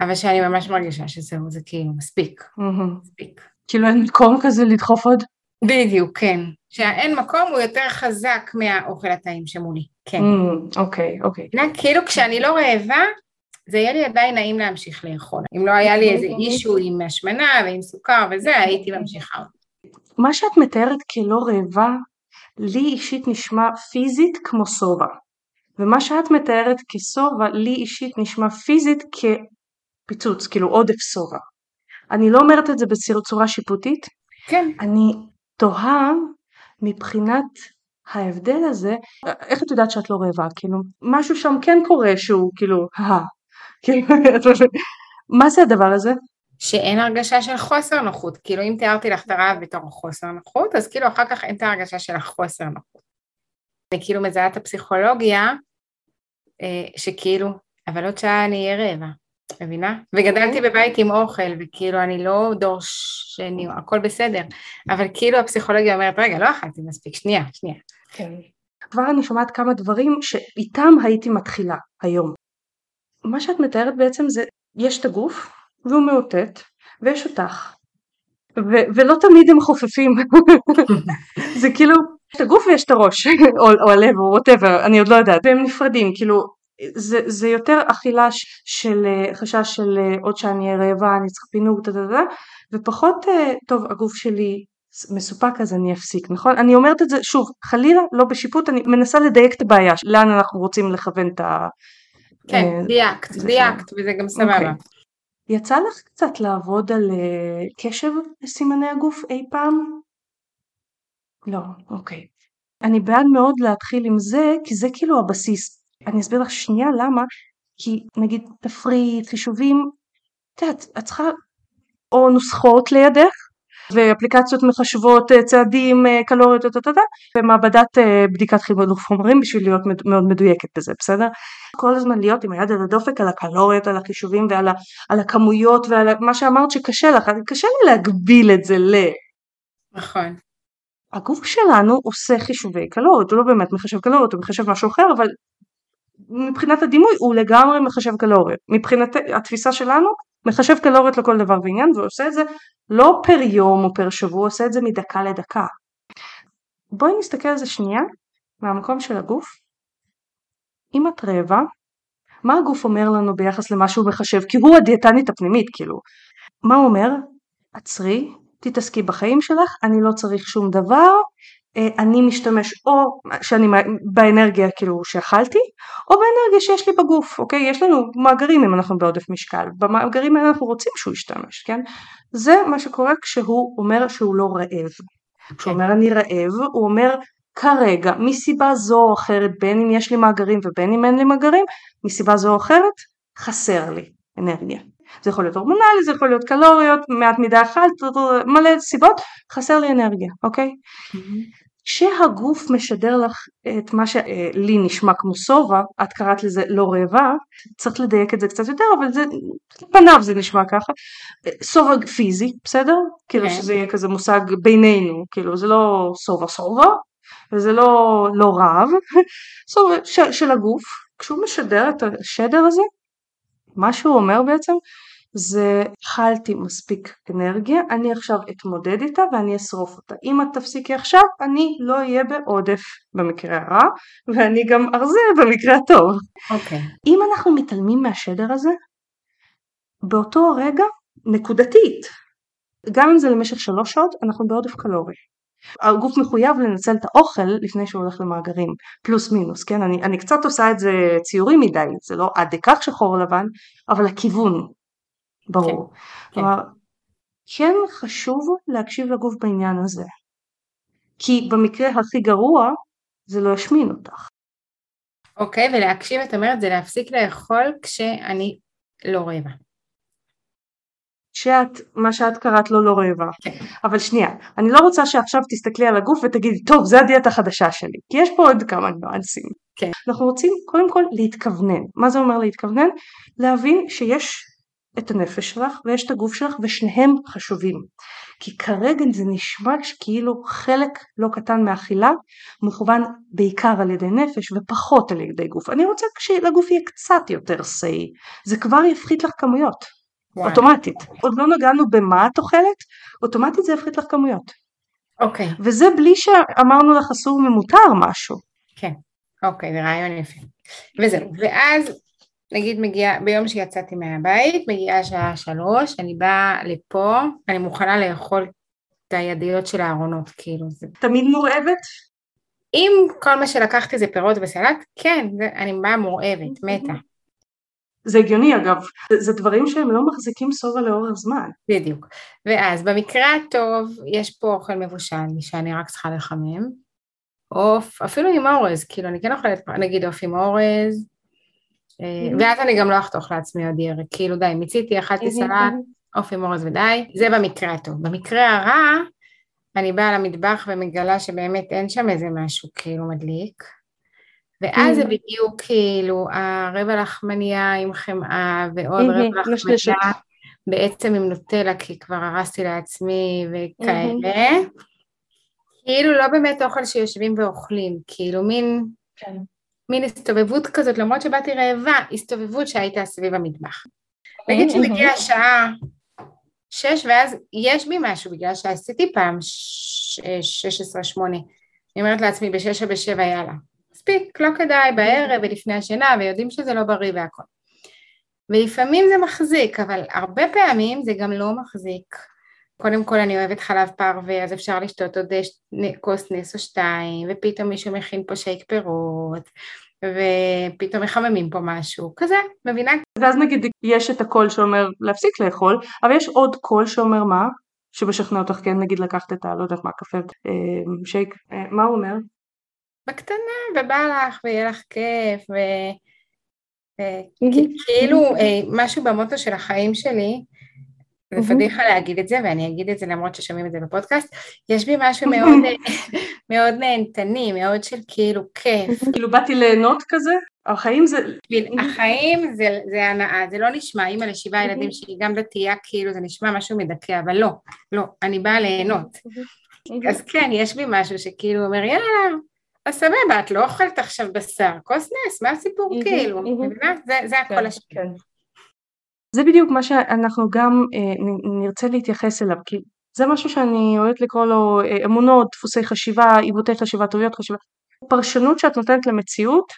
אבל שאני ממש מרגישה שזהו, זה כאילו מספיק, מספיק. כאילו אין מקום כזה לדחוף עוד? בדיוק, כן. שהאין מקום הוא יותר חזק מהאוכל הטעים שמולי, כן. Mm, אוקיי, אוקיי. כאילו כשאני לא רעבה, זה יהיה לי עדיין נעים להמשיך לאכול. אם לא היה לי איזה אישו עם השמנה ועם סוכר וזה, הייתי ממשיכה. מה שאת מתארת כלא רעבה, לי אישית נשמע פיזית כמו שובע. ומה שאת מתארת כשובע, לי אישית נשמע פיזית כפיצוץ, כאילו עודף שובע. אני לא אומרת את זה בצורה שיפוטית, כן. אני תוהה מבחינת ההבדל הזה, איך את יודעת שאת לא רעבה? כאילו, משהו שם כן קורה שהוא כאילו, כאילו, מה זה הדבר הזה? שאין הרגשה של חוסר נוחות, כאילו אם תיארתי לך את הרעב בתור חוסר נוחות, אז כאילו אחר כך אין את ההרגשה של החוסר נוחות. אני כאילו מזהה את הפסיכולוגיה, אה, שכאילו, אבל עוד שעה אני אהיה רעבה. מבינה? וגדלתי בבית עם אוכל, וכאילו אני לא דור שני, הכל בסדר, אבל כאילו הפסיכולוגיה אומרת, רגע, לא אכלתי מספיק, שנייה, שנייה. כן. כבר אני שומעת כמה דברים שאיתם הייתי מתחילה היום. מה שאת מתארת בעצם זה, יש את הגוף, והוא מאותת, ויש אותך. ו- ולא תמיד הם חופפים. זה כאילו, יש את הגוף ויש את הראש, או, או הלב, או whatever, אני עוד לא יודעת, והם נפרדים, כאילו, זה, זה יותר אכילה של אה, חשש של אה, עוד שאני אהיה רעבה, אני צריכה פינוק, דה ופחות אה, טוב הגוף שלי מסופק אז אני אפסיק, נכון? אני אומרת את זה שוב, חלילה לא בשיפוט, אני מנסה לדייק את הבעיה, לאן אנחנו רוצים לכוון את ה... כן, דייקת, דייקת, וזה גם סבבה. Okay. אוקיי. יצא לך קצת לעבוד על קשב לסימני הגוף אי פעם? לא, אוקיי. אני בעד מאוד להתחיל עם זה, כי זה כאילו הבסיס. אני אסביר לך שנייה למה, כי נגיד תפריט, חישובים, את יודעת, את צריכה או נוסחות לידך, ואפליקציות מחשבות אה, צעדים, אה, קלוריות, ומעבדת בדיקת חילוף חומרים בשביל להיות מאוד מדויקת בזה, בסדר? כל הזמן להיות עם היד על הדופק על הקלוריות, על החישובים ועל על הכמויות ועל מה שאמרת שקשה לך, קשה לי להגביל את זה ל... נכון. הגוף שלנו עושה חישובי קלוריות, הוא לא באמת מחשב קלוריות, הוא מחשב משהו אחר, אבל מבחינת הדימוי הוא לגמרי מחשב קלוריות. מבחינת התפיסה שלנו מחשב קלוריות לכל דבר ועניין והוא עושה את זה לא פר יום או פר שבוע, הוא עושה את זה מדקה לדקה. בואי נסתכל על זה שנייה מהמקום של הגוף. אם את רעבה, מה הגוף אומר לנו ביחס למה שהוא מחשב? כי הוא הדיאטנית הפנימית, כאילו. מה הוא אומר? עצרי, תתעסקי בחיים שלך, אני לא צריך שום דבר, אני משתמש או שאני באנרגיה כאילו שאכלתי או באנרגיה שיש לי בגוף אוקיי? יש לנו מאגרים אם אנחנו בעודף משקל. במאגרים האלה אנחנו רוצים שהוא ישתמש כן? זה מה שקורה כשהוא אומר שהוא לא רעב. כשהוא אומר אני רעב הוא אומר כרגע מסיבה זו או אחרת בין אם יש לי מאגרים ובין אם אין לי מאגרים מסיבה זו או אחרת חסר לי אנרגיה. זה יכול להיות הורמונלי, זה יכול להיות קלוריות, מעט מדי אכלת, מלא סיבות, חסר לי אנרגיה, אוקיי? Mm-hmm. כשהגוף משדר לך את מה שלי נשמע כמו שובע, את קראת לזה לא רעבה, צריך לדייק את זה קצת יותר, אבל זה, פניו זה נשמע ככה, שובע פיזי, בסדר? כאילו כן. שזה יהיה כזה מושג בינינו, כאילו זה לא שובע שובע, וזה לא, לא רעב, שובע של הגוף, כשהוא משדר את השדר הזה, מה שהוא אומר בעצם זה אכלתי מספיק אנרגיה, אני עכשיו אתמודד איתה ואני אשרוף אותה. אם את תפסיקי עכשיו, אני לא אהיה בעודף במקרה הרע, ואני גם ארזה במקרה הטוב. אוקיי. Okay. אם אנחנו מתעלמים מהשדר הזה, באותו רגע, נקודתית, גם אם זה למשך שלוש שעות, אנחנו בעודף קלורי. הגוף מחויב לנצל את האוכל לפני שהוא הולך למאגרים, פלוס מינוס, כן? אני, אני קצת עושה את זה ציורי מדי, זה לא עד כך שחור לבן, אבל הכיוון ברור. כן, כן. כלומר, כן חשוב להקשיב לגוף בעניין הזה. כי במקרה הכי גרוע זה לא ישמין אותך. אוקיי, ולהקשיב את אומרת זה להפסיק לאכול כשאני לא רעבה. שאת, מה שאת קראת לו לא רעבה. כן. אבל שנייה, אני לא רוצה שעכשיו תסתכלי על הגוף ותגידי, טוב, זה הדיאטה החדשה שלי, כי יש פה עוד כמה ניואנסים. כן. אנחנו רוצים קודם כל להתכוונן. מה זה אומר להתכוונן? להבין שיש את הנפש שלך ויש את הגוף שלך ושניהם חשובים. כי כרגע זה נשמע כאילו חלק לא קטן מאכילה מכוון בעיקר על ידי נפש ופחות על ידי גוף. אני רוצה שלגוף יהיה קצת יותר סיי, זה כבר יפחית לך כמויות, וואי. אוטומטית. עוד לא נגענו במה את אוכלת, אוטומטית זה יפחית לך כמויות. אוקיי. Okay. וזה בלי שאמרנו לך אסור ממותר משהו. כן, אוקיי, זה רעיון יפה. וזהו, ואז נגיד מגיעה, ביום שיצאתי מהבית, מגיעה שעה שלוש, אני באה לפה, אני מוכנה לאכול את הידיות של הארונות, כאילו. זה... תמיד מורעבת? אם כל מה שלקחתי זה פירות וסלט, כן, זה, אני באה מורעבת, מתה. זה הגיוני אגב, זה דברים שהם לא מחזיקים שובע לאורך זמן. בדיוק. ואז במקרה הטוב יש פה אוכל מבושל שאני רק צריכה לחמם, עוף, אפילו עם אורז, כאילו אני כן אוכלת נגיד עוף עם אורז, ואז אני גם לא אחתוך לעצמי עוד ירק, כאילו די, מיציתי, אכלתי סלט, עוף עם אורז ודי, זה במקרה הטוב. במקרה הרע, אני באה למטבח ומגלה שבאמת אין שם איזה משהו כאילו מדליק, ואז זה בדיוק כאילו הרבע לחמניה עם חמאה ועוד רבע לחמניה, בעצם עם נוטלה כי כבר הרסתי לעצמי וכאלה, כאילו לא באמת אוכל שיושבים ואוכלים, כאילו מין... כן. מין הסתובבות כזאת, למרות שבאתי רעבה, הסתובבות שהייתה סביב המטבח. נגיד שמגיעה השעה שש, ואז יש בי משהו, בגלל שעשיתי פעם שש עשרה שמונה. אני אומרת לעצמי, בשש או בשבע, יאללה. מספיק, לא כדאי, בערב ולפני השינה, ויודעים שזה לא בריא והכל. ולפעמים זה מחזיק, אבל הרבה פעמים זה גם לא מחזיק. קודם כל אני אוהבת חלב פרווה, אז אפשר לשתות עוד כוס נס או שתיים, ופתאום מישהו מכין פה שייק פירות, ופתאום מחממים פה משהו, כזה, מבינה? ואז נגיד יש את הקול שאומר להפסיק לאכול, אבל יש עוד קול שאומר מה? שמשכנע אותך כן נגיד לקחת את ה... לא יודעת מה, קפה, אה, שייק, אה, מה הוא אומר? בקטנה, ובא לך, ויהיה לך כיף, ו... כאילו אה, משהו במוטו של החיים שלי, זה פדיחה להגיד את זה, ואני אגיד את זה למרות ששומעים את זה בפודקאסט, יש בי משהו מאוד, מאוד נהנתני, מאוד של כאילו כיף. כאילו באתי ליהנות כזה? החיים זה... החיים זה, זה הנאה, זה לא נשמע, אימא לשבעה ילדים שהיא גם דתייה, כאילו זה נשמע משהו מדכא, אבל לא, לא, אני באה ליהנות. אז כן, יש בי משהו שכאילו אומר, יאללה, אז סבבה, את לא אוכלת עכשיו בשר, כוס נס, מה הסיפור כאילו? זה הכל כן, השני. כן. זה בדיוק מה שאנחנו גם אה, נרצה להתייחס אליו, כי זה משהו שאני אוהבת לקרוא לו אה, אמונות, דפוסי חשיבה, עיוותי חשיבה, טעויות חשיבה. פרשנות שאת נותנת למציאות,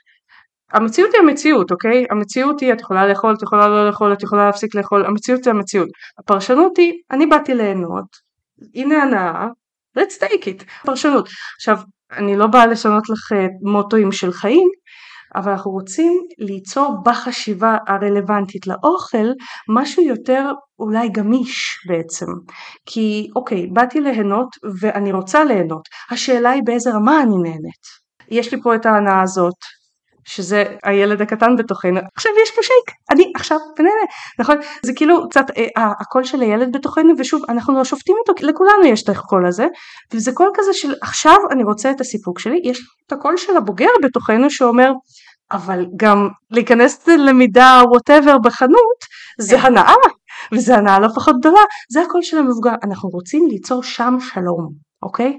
המציאות היא המציאות, אוקיי? המציאות היא את יכולה לאכול, את יכולה לא לאכול, את יכולה להפסיק לאכול, המציאות היא המציאות. הפרשנות היא, אני באתי ליהנות, הנה הנאה, let's take it, פרשנות. עכשיו, אני לא באה לשנות לך אה, מוטואים של חיים, אבל אנחנו רוצים ליצור בחשיבה הרלוונטית לאוכל משהו יותר אולי גמיש בעצם. כי אוקיי, באתי ליהנות ואני רוצה ליהנות, השאלה היא באיזה רמה אני נהנית. יש לי פה את ההנאה הזאת, שזה הילד הקטן בתוכנו, עכשיו יש פה שייק, אני עכשיו נהנה, נכון? זה כאילו קצת אה, הקול של הילד בתוכנו ושוב אנחנו לא שופטים אותו, לכולנו יש את הקול הזה וזה קול כזה של עכשיו אני רוצה את הסיפוק שלי, יש את הקול של הבוגר בתוכנו שאומר אבל גם להיכנס ללמידה whatever בחנות זה כן. הנאה וזה הנאה לא פחות גדולה, זה הקול של המבוגר, אנחנו רוצים ליצור שם שלום, אוקיי?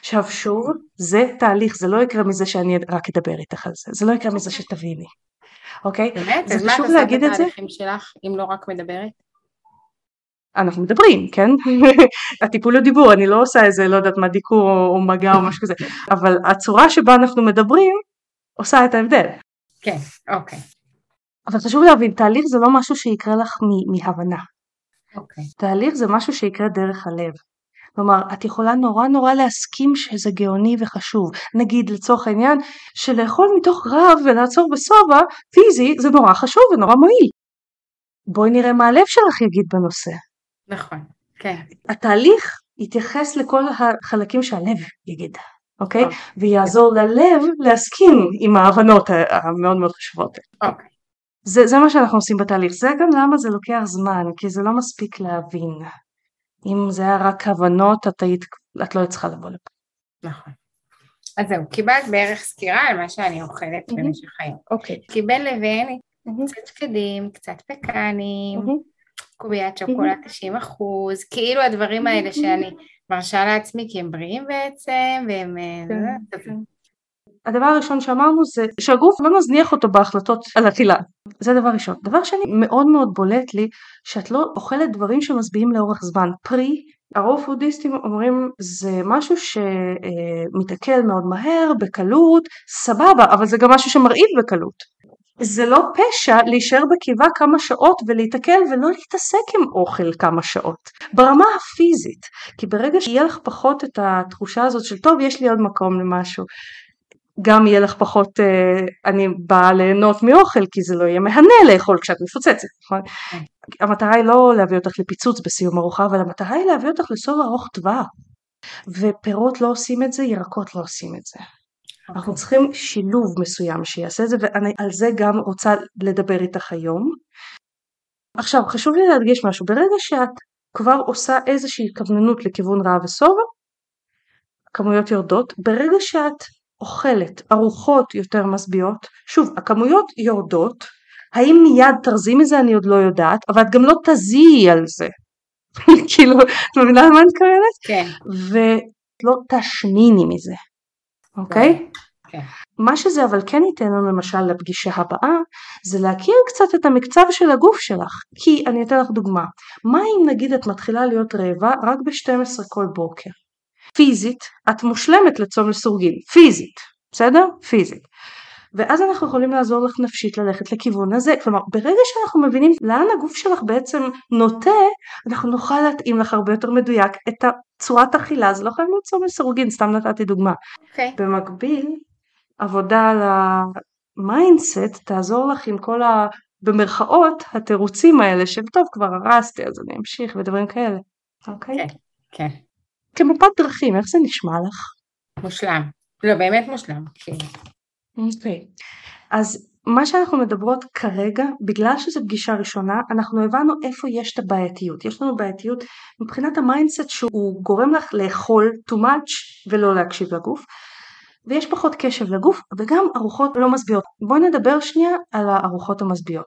עכשיו שוב, זה תהליך, זה לא יקרה מזה שאני רק אדבר איתך על זה, זה לא יקרה מזה שתביני, אוקיי? באמת? אז מה את עושה בתהליכים שלך, אם לא רק מדברת? אנחנו מדברים, כן? הטיפול בדיבור, אני לא עושה איזה, לא יודעת מה, דיקור או, או מגע או משהו כזה, אבל הצורה שבה אנחנו מדברים עושה את ההבדל. כן, אוקיי. אבל חשוב להבין, תהליך זה לא משהו שיקרה לך מהבנה. אוקיי. תהליך זה משהו שיקרה דרך הלב. כלומר, את יכולה נורא נורא להסכים שזה גאוני וחשוב. נגיד לצורך העניין, שלאכול מתוך רעב ולעצור בשובע, פיזי, זה נורא חשוב ונורא מועיל. בואי נראה מה הלב שלך יגיד בנושא. נכון, כן. התהליך יתייחס לכל החלקים שהלב יגיד, אוקיי? אוקיי. ויעזור ללב להסכים עם ההבנות המאוד מאוד חשובות. אוקיי. זה, זה מה שאנחנו עושים בתהליך, זה גם למה זה לוקח זמן, כי זה לא מספיק להבין. אם זה היה רק כוונות, את היית, את לא צריכה לבוא לפה. נכון. אז זהו, קיבלת בערך סקירה על מה שאני אוכלת במשך היום. אוקיי. כי בין לבין קצת שקדים, קצת פקנים, קוביית שוקולד 90 אחוז, כאילו הדברים האלה שאני מרשה לעצמי כי הם בריאים בעצם, והם... אה, כן, כן. הדבר הראשון שאמרנו זה שהגוף לא מזניח אותו בהחלטות על אכילה. זה דבר ראשון. דבר שני, מאוד מאוד בולט לי שאת לא אוכלת דברים שמשביעים לאורך זמן. פרי, הרוב פודיסטים אומרים זה משהו שמתעכל מאוד מהר, בקלות, סבבה, אבל זה גם משהו שמרעיב בקלות. זה לא פשע להישאר בקיבה כמה שעות ולהתקל ולא להתעסק עם אוכל כמה שעות ברמה הפיזית כי ברגע שיהיה לך פחות את התחושה הזאת של טוב יש לי עוד מקום למשהו גם יהיה לך פחות, אה, אני באה ליהנות מאוכל כי זה לא יהיה מהנה לאכול כשאת מפוצצת, נכון? המטרה היא לא להביא אותך לפיצוץ בסיום ארוחה, אבל המטרה היא להביא אותך לסוף ארוך טווח. ופירות לא עושים את זה, ירקות לא עושים את זה. Okay. אנחנו. צריכים שילוב מסוים שיעשה את זה, ועל זה גם רוצה לדבר איתך היום. עכשיו, חשוב לי להדגיש משהו, ברגע שאת כבר עושה איזושהי כווננות לכיוון רע ושובע, כמויות יורדות, ברגע שאת אוכלת ארוחות יותר משביעות, שוב הכמויות יורדות, האם מיד תרזי מזה אני עוד לא יודעת, אבל את גם לא תזיעי על זה, כאילו, את מבינה מה אני מתכוונת? כן. ולא תשניני מזה, אוקיי? כן. מה שזה אבל כן ייתן לנו למשל לפגישה הבאה זה להכיר קצת את המקצב של הגוף שלך כי אני אתן לך דוגמה מה אם נגיד את מתחילה להיות רעבה רק ב-12 כל בוקר פיזית את מושלמת לצום לסורגים, פיזית, בסדר? פיזית. ואז אנחנו יכולים לעזור לך נפשית ללכת לכיוון הזה, כלומר ברגע שאנחנו מבינים לאן הגוף שלך בעצם נוטה, אנחנו נוכל להתאים לך הרבה יותר מדויק את הצורת אכילה, זה לא חייב להיות צום לסירוגין, סתם נתתי דוגמה. Okay. אוקיי. במקביל, עבודה על ה mindset תעזור לך עם כל ה... במרכאות התירוצים האלה של טוב כבר הרסתי אז אני אמשיך ודברים כאלה, אוקיי? Okay? כן, okay. כן. כמפת דרכים, איך זה נשמע לך? מושלם. לא, באמת מושלם. כן. אוקיי. אז מה שאנחנו מדברות כרגע, בגלל שזו פגישה ראשונה, אנחנו הבנו איפה יש את הבעייתיות. יש לנו בעייתיות מבחינת ה mindset שהוא גורם לך לאכול too much ולא להקשיב לגוף. ויש פחות קשב לגוף וגם ארוחות לא משביעות. בואי נדבר שנייה על הארוחות המשביעות.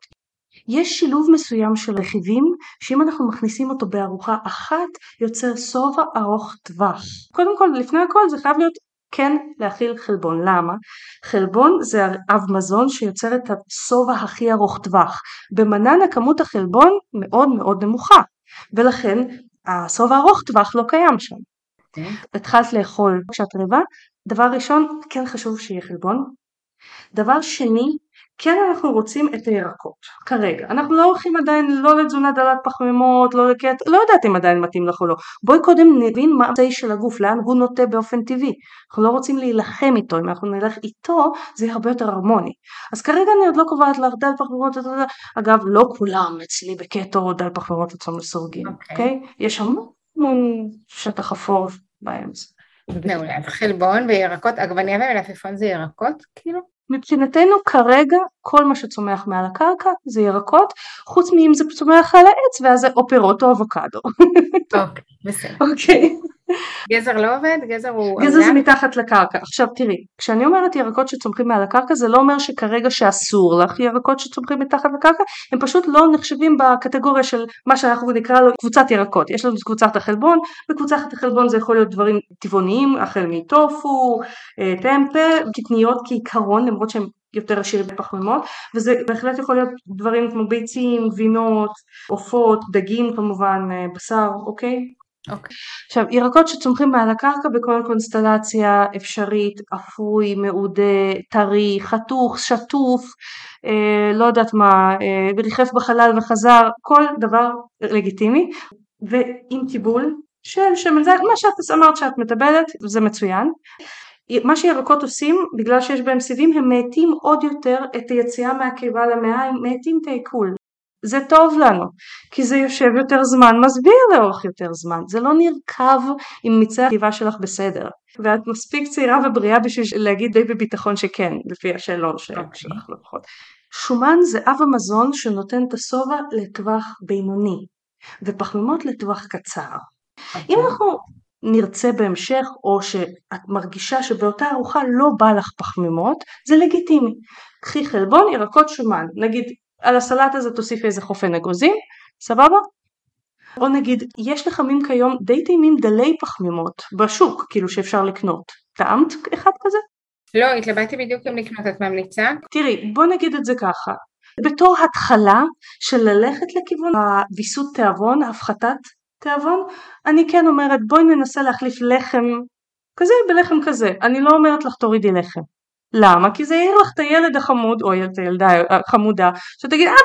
יש שילוב מסוים של רכיבים שאם אנחנו מכניסים אותו בארוחה אחת יוצר שובע ארוך טווח. קודם כל לפני הכל זה חייב להיות כן להכיל חלבון. למה? חלבון זה אב מזון שיוצר את השובע הכי ארוך טווח. במננה כמות החלבון מאוד מאוד נמוכה ולכן השובע ארוך טווח לא קיים שם. Okay. אוקיי. התחלת לאכול כשאת רעבה, דבר ראשון כן חשוב שיהיה חלבון. דבר שני כן אנחנו רוצים את הירקות. כרגע. אנחנו לא הולכים עדיין לא לתזונה דלת פחמימות לא לקט לא יודעת אם עדיין מתאים לך או לא. בואי קודם נבין מה הצי של הגוף לאן הוא נוטה באופן טבעי. אנחנו לא רוצים להילחם איתו. אם אנחנו נלך איתו זה יהיה הרבה יותר הרמוני. אז כרגע אני עוד לא קובעת לך דל פחמימות אגב לא כולם אצלי בקטו דל פחמימות עצום לסורגים אוקיי. okay. okay? יש המון שטח אפור באמצע. מעולה, חלבון וירקות, עגבניה ומלפפון זה ירקות כאילו? מבחינתנו כרגע כל מה שצומח מעל הקרקע זה ירקות חוץ מאם זה צומח על העץ ואז זה או פירות או אבוקדו. אוקיי, בסדר. אוקיי. גזר לא עובד? גזר הוא... גזר זה מתחת לקרקע. עכשיו תראי, כשאני אומרת ירקות שצומחים מעל הקרקע זה לא אומר שכרגע שאסור לך ירקות שצומחים מתחת לקרקע, הם פשוט לא נחשבים בקטגוריה של מה שאנחנו נקרא לו קבוצת ירקות. יש לנו קבוצת החלבון, בקבוצת החלבון זה יכול להיות דברים טבעוניים, החל מטופו, אה, טמפה, קטניות כעיקרון למרות שהם יותר עשיר בפחמימות וזה בהחלט יכול להיות דברים כמו ביצים, גבינות, עופות, דגים כמובן, אה, בשר, אוקיי? Okay. אוקיי. עכשיו ירקות שצומחים מעל הקרקע בכל קונסטלציה אפשרית, אפוי, מעודה, טרי, חתוך, שטוף, אה, לא יודעת מה, אה, ריחף בחלל וחזר, כל דבר לגיטימי ועם טיבול של שמן זית, מה שאת אמרת שאת מטבלת זה מצוין. מה שירקות עושים בגלל שיש בהם סיבים הם מאטים עוד יותר את היציאה מהקיבה למאה, הם מאטים את העיכול זה טוב לנו, כי זה יושב יותר זמן, מסביר לאורך יותר זמן, זה לא נרקב עם מיצי הכתיבה שלך בסדר. ואת מספיק צעירה ובריאה בשביל להגיד די בביטחון שכן, לפי השאלון okay. שלך לפחות. שומן זה אב המזון שנותן את השובע לטווח בינוני, ופחמימות לטווח קצר. Okay. אם אוקיי. אנחנו נרצה בהמשך, או שאת מרגישה שבאותה ארוחה לא בא לך פחמימות, זה לגיטימי. קחי חלבון, ירקות, שומן. נגיד על הסלט הזה תוסיפי איזה חופן אגוזים, סבבה? או נגיד, יש לחמים כיום די טעימים דלי פחמימות בשוק, כאילו שאפשר לקנות. טעמת אחד כזה? לא, התלבטתי בדיוק אם לקנות, את ממליצה? תראי, בוא נגיד את זה ככה. בתור התחלה של ללכת לכיוון הוויסות תיאבון, הפחתת תיאבון, אני כן אומרת בואי ננסה להחליף לחם כזה בלחם כזה. אני לא אומרת לך תורידי לחם. למה? כי זה יעיר לך את הילד החמוד או את הילדה החמודה שתגיד אבל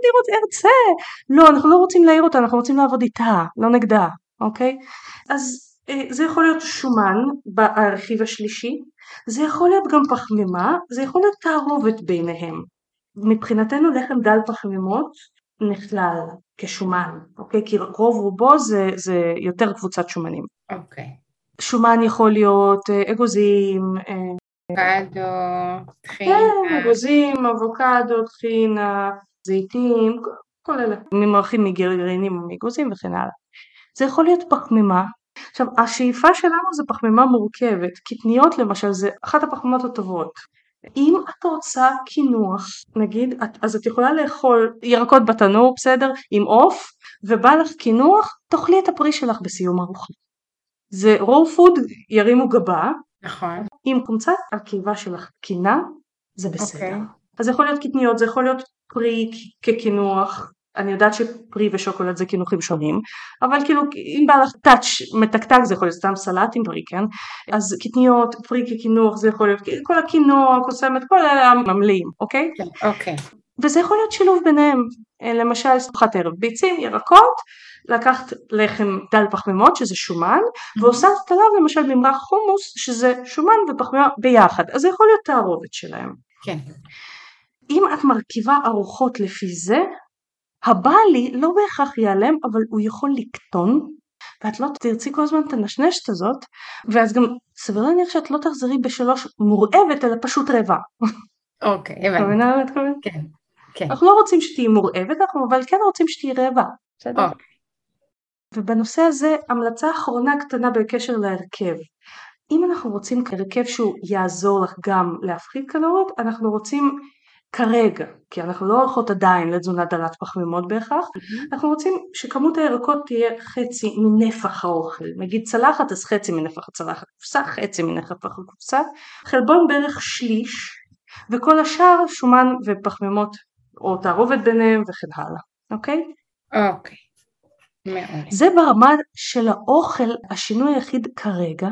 אני רוצה ארצה. לא אנחנו לא רוצים להעיר אותה אנחנו רוצים לעבוד איתה לא נגדה אוקיי? אז אה, זה יכול להיות שומן ברכיב השלישי זה יכול להיות גם פחמימה זה יכול להיות תערובת ביניהם. מבחינתנו לחם דל פחמימות נכלל כשומן אוקיי? כי רוב רובו זה, זה יותר קבוצת שומנים. אוקיי. שומן יכול להיות אה, אגוזים, אה, אבוקדו, טחינה. כן, אגוזים, אבוקדו, טחינה, זיתים, כל אלה. ממרחים מגרעינים ומאגוזים וכן הלאה. זה יכול להיות פחמימה. עכשיו, השאיפה שלנו זה פחמימה מורכבת. קטניות למשל זה אחת הפחמימות הטובות. אם את רוצה קינוח, נגיד, את, אז את יכולה לאכול ירקות בתנור, בסדר? עם עוף, ובא לך קינוח, תאכלי את הפרי שלך בסיום ארוחה. זה רואו פוד ירימו גבה, נכון. אם קומצת הקיבה שלך תקינה, זה בסדר. Okay. אוקיי. אז זה יכול להיות קטניות, זה יכול להיות פרי כקינוח, אני יודעת שפרי ושוקולד זה קינוחים שונים, אבל כאילו אם בא לך טאץ' מתקתק זה יכול להיות סתם סלט עם פרי, כן? אז קטניות, פרי כקינוח זה יכול להיות כל הקינוח, קוסמת, כל אלה הממלאים, אוקיי? כן, אוקיי. וזה יכול להיות שילוב ביניהם, אה, למשל ארוחת ערב, ביצים, ירקות, לקחת לחם דל פחמימות שזה שומן mm-hmm. והוספת עליו למשל ממרח חומוס שזה שומן ופחמימה ביחד אז זה יכול להיות תערובת שלהם. כן. אם את מרכיבה ארוחות לפי זה הבא לי לא בהכרח ייעלם אבל הוא יכול לקטון ואת לא תרצי כל הזמן את הנשנשת הזאת ואז גם סביר להניח שאת לא תחזרי בשלוש מורעבת אלא פשוט רעבה. אוקיי, הבנתי. כן, כן. אנחנו לא רוצים שתהיי מורעבת, אנחנו אבל כן רוצים שתהיי רעבה. בסדר? אוקיי. ובנושא הזה המלצה אחרונה קטנה בקשר להרכב. אם אנחנו רוצים הרכב שהוא יעזור לך גם להפחית קלוריות, אנחנו רוצים כרגע, כי אנחנו לא הולכות עדיין לתזונה דלת פחמימות בהכרח, אנחנו רוצים שכמות הירקות תהיה חצי מנפח האוכל. נגיד צלחת אז חצי מנפח הצלחת, קופסה חצי מנפח הקופסה, חלבון בערך שליש, וכל השאר שומן ופחמימות או תערובת ביניהם וכן הלאה, אוקיי? אוקיי. מעולה. זה ברמה של האוכל, השינוי היחיד כרגע.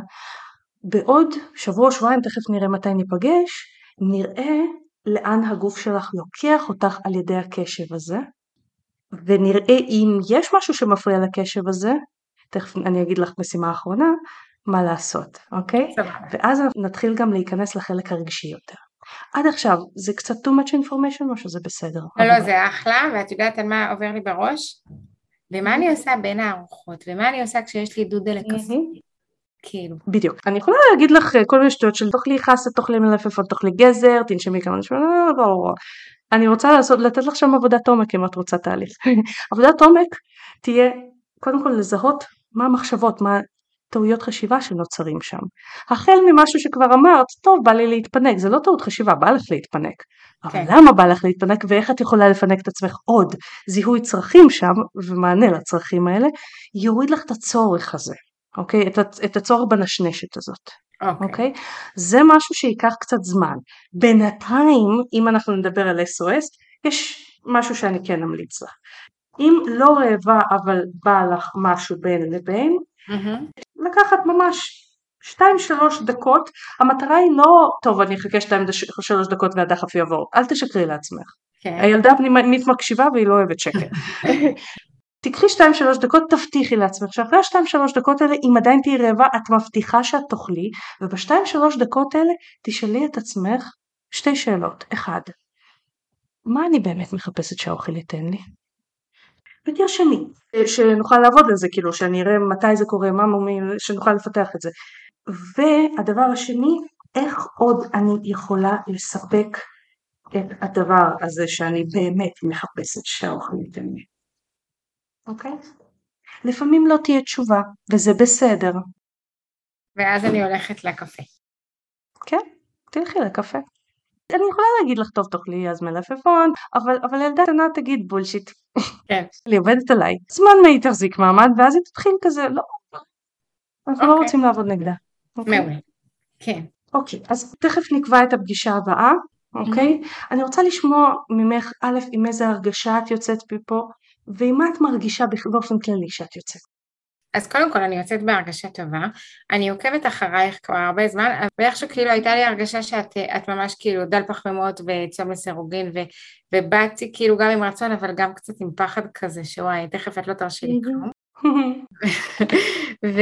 בעוד שבוע שבועיים, תכף נראה מתי ניפגש, נראה לאן הגוף שלך לוקח אותך על ידי הקשב הזה, ונראה אם יש משהו שמפריע לקשב הזה, תכף אני אגיד לך משימה אחרונה, מה לעשות, אוקיי? סבבה. ואז נתחיל גם להיכנס לחלק הרגשי יותר. עד עכשיו זה קצת too much information או שזה בסדר? לא, לא? זה אחלה, ואת יודעת על מה עובר לי בראש? ומה אני עושה בין הארוחות? ומה אני עושה כשיש לי דודה לקפה? כאילו. בדיוק. אני יכולה להגיד לך אה, כל מיני שטויות של תאכלי חסה, תאכלי מלפפון, תאכלי גזר, תנשמי כמה נשמע, לא. אני רוצה לעשות, לתת לך שם עבודת עומק אם את רוצה תהליך. עבודת עומק תהיה קודם כל לזהות מה המחשבות, מה טעויות חשיבה שנוצרים שם. החל ממשהו שכבר אמרת, טוב בא לי להתפנק, זה לא טעות חשיבה, בא לך להתפנק. אבל כן. למה בא לך להתפנק ואיך את יכולה לפנק את עצמך עוד? זיהוי צרכים שם ומענה לצרכים האלה, יוריד לך את הצורך הזה. אוקיי? את, את הצורך בנשנשת הזאת, אוקיי. אוקיי? זה משהו שייקח קצת זמן. בינתיים, אם אנחנו נדבר על SOS, יש משהו שאני כן אמליץ לך. אם לא רעבה אבל בא לך משהו בין לבין, מהמם. לקחת ממש 2-3 דקות, המטרה היא לא, טוב אני אחכה 2-3 דקות והדחף יעבור, אל תשקרי לעצמך. כן. הילדה הפנימית מקשיבה והיא לא אוהבת שקר. תקחי 2-3 דקות, תבטיחי לעצמך שאחרי ה-2-3 דקות האלה, אם עדיין תהיי רעבה, את מבטיחה שאת תאכלי, וב-2-3 דקות האלה תשאלי את עצמך שתי שאלות. אחד, מה אני באמת מחפשת שהאוכל ייתן לי? ותרשמי, שנוכל לעבוד על זה, כאילו, שאני אראה מתי זה קורה, מה מומי, שנוכל לפתח את זה. והדבר השני, איך עוד אני יכולה לספק את הדבר הזה שאני באמת מחפשת שהאוכל ייתן לי. אוקיי? לפעמים לא תהיה תשובה, וזה בסדר. ואז אני הולכת לקפה. כן, תלכי לקפה. אני יכולה להגיד לך, טוב, תאכלי אז מלפפון, אבל, אבל ילדה קטנה תגיד בולשיט. כן. היא עובדת עליי. זמן מה היא תחזיק מעמד, ואז היא תתחיל כזה, לא. אנחנו לא אוקיי. רוצים לעבוד נגדה. אוקיי? מעולה. כן. אוקיי, אז תכף נקבע את הפגישה הבאה, אוקיי? אני רוצה לשמוע ממך, א', עם איזה הרגשה את יוצאת מפה, ועם מה את מרגישה באופן כללי שאת יוצאת. אז קודם כל אני יוצאת בהרגשה טובה, אני עוקבת אחרייך כבר הרבה זמן, ואיכשהו כאילו הייתה לי הרגשה שאת את ממש כאילו דל פחמימות וצום לסירוגין, ו, ובאתי כאילו גם עם רצון אבל גם קצת עם פחד כזה שוואי, תכף את לא תרשי לי כלום. ו,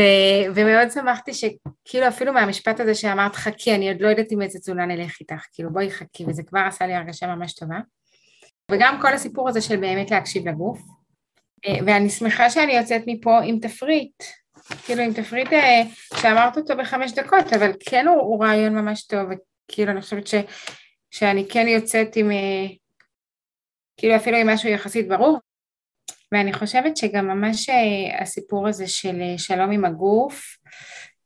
ומאוד שמחתי שכאילו אפילו מהמשפט הזה שאמרת חכי, אני עוד לא יודעת עם איזה תזונה נלך איתך, כאילו בואי חכי, וזה כבר עשה לי הרגשה ממש טובה. וגם כל הסיפור הזה של באמת להקשיב לגוף. אה, ואני שמחה שאני יוצאת מפה עם תפריט, כאילו עם תפריט אה, שאמרת אותו בחמש דקות, אבל כן הוא, הוא רעיון ממש טוב, וכאילו אני חושבת ש, שאני כן יוצאת עם, אה, כאילו אפילו עם משהו יחסית ברור, ואני חושבת שגם ממש הסיפור הזה של שלום עם הגוף,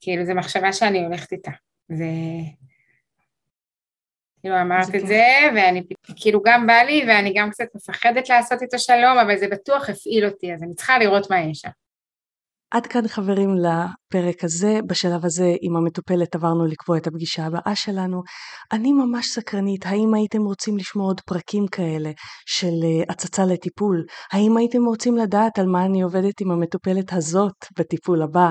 כאילו זו מחשבה שאני הולכת איתה, זה... כאילו אמרת את. זה, ואני כאילו גם בא לי, ואני גם קצת מפחדת לעשות איתו שלום, אבל זה בטוח הפעיל אותי, אז אני צריכה לראות מה יש שם. עד כאן חברים לפרק הזה, בשלב הזה עם המטופלת עברנו לקבוע את הפגישה הבאה שלנו. אני ממש סקרנית, האם הייתם רוצים לשמוע עוד פרקים כאלה של אה, הצצה לטיפול? האם הייתם רוצים לדעת על מה אני עובדת עם המטופלת הזאת בטיפול הבא?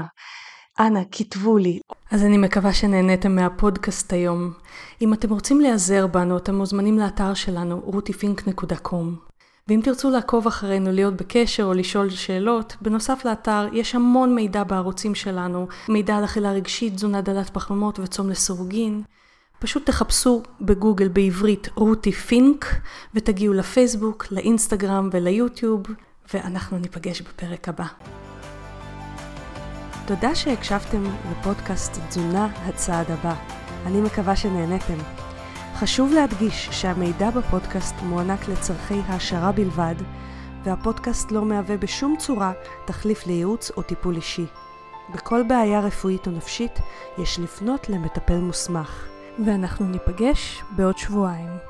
אנא, כתבו לי. אז אני מקווה שנהניתם מהפודקאסט היום. אם אתם רוצים להיעזר בנו, אתם מוזמנים לאתר שלנו, rutifink.com. ואם תרצו לעקוב אחרינו, להיות בקשר או לשאול שאלות, בנוסף לאתר יש המון מידע בערוצים שלנו, מידע על אכילה רגשית, תזונה דלת פחמימות וצום לסירוגין. פשוט תחפשו בגוגל בעברית רותי פינק ותגיעו לפייסבוק, לאינסטגרם וליוטיוב, ואנחנו ניפגש בפרק הבא. תודה שהקשבתם לפודקאסט תזונה הצעד הבא. אני מקווה שנהניתם. חשוב להדגיש שהמידע בפודקאסט מוענק לצורכי העשרה בלבד, והפודקאסט לא מהווה בשום צורה תחליף לייעוץ או טיפול אישי. בכל בעיה רפואית או נפשית יש לפנות למטפל מוסמך. ואנחנו ניפגש בעוד שבועיים.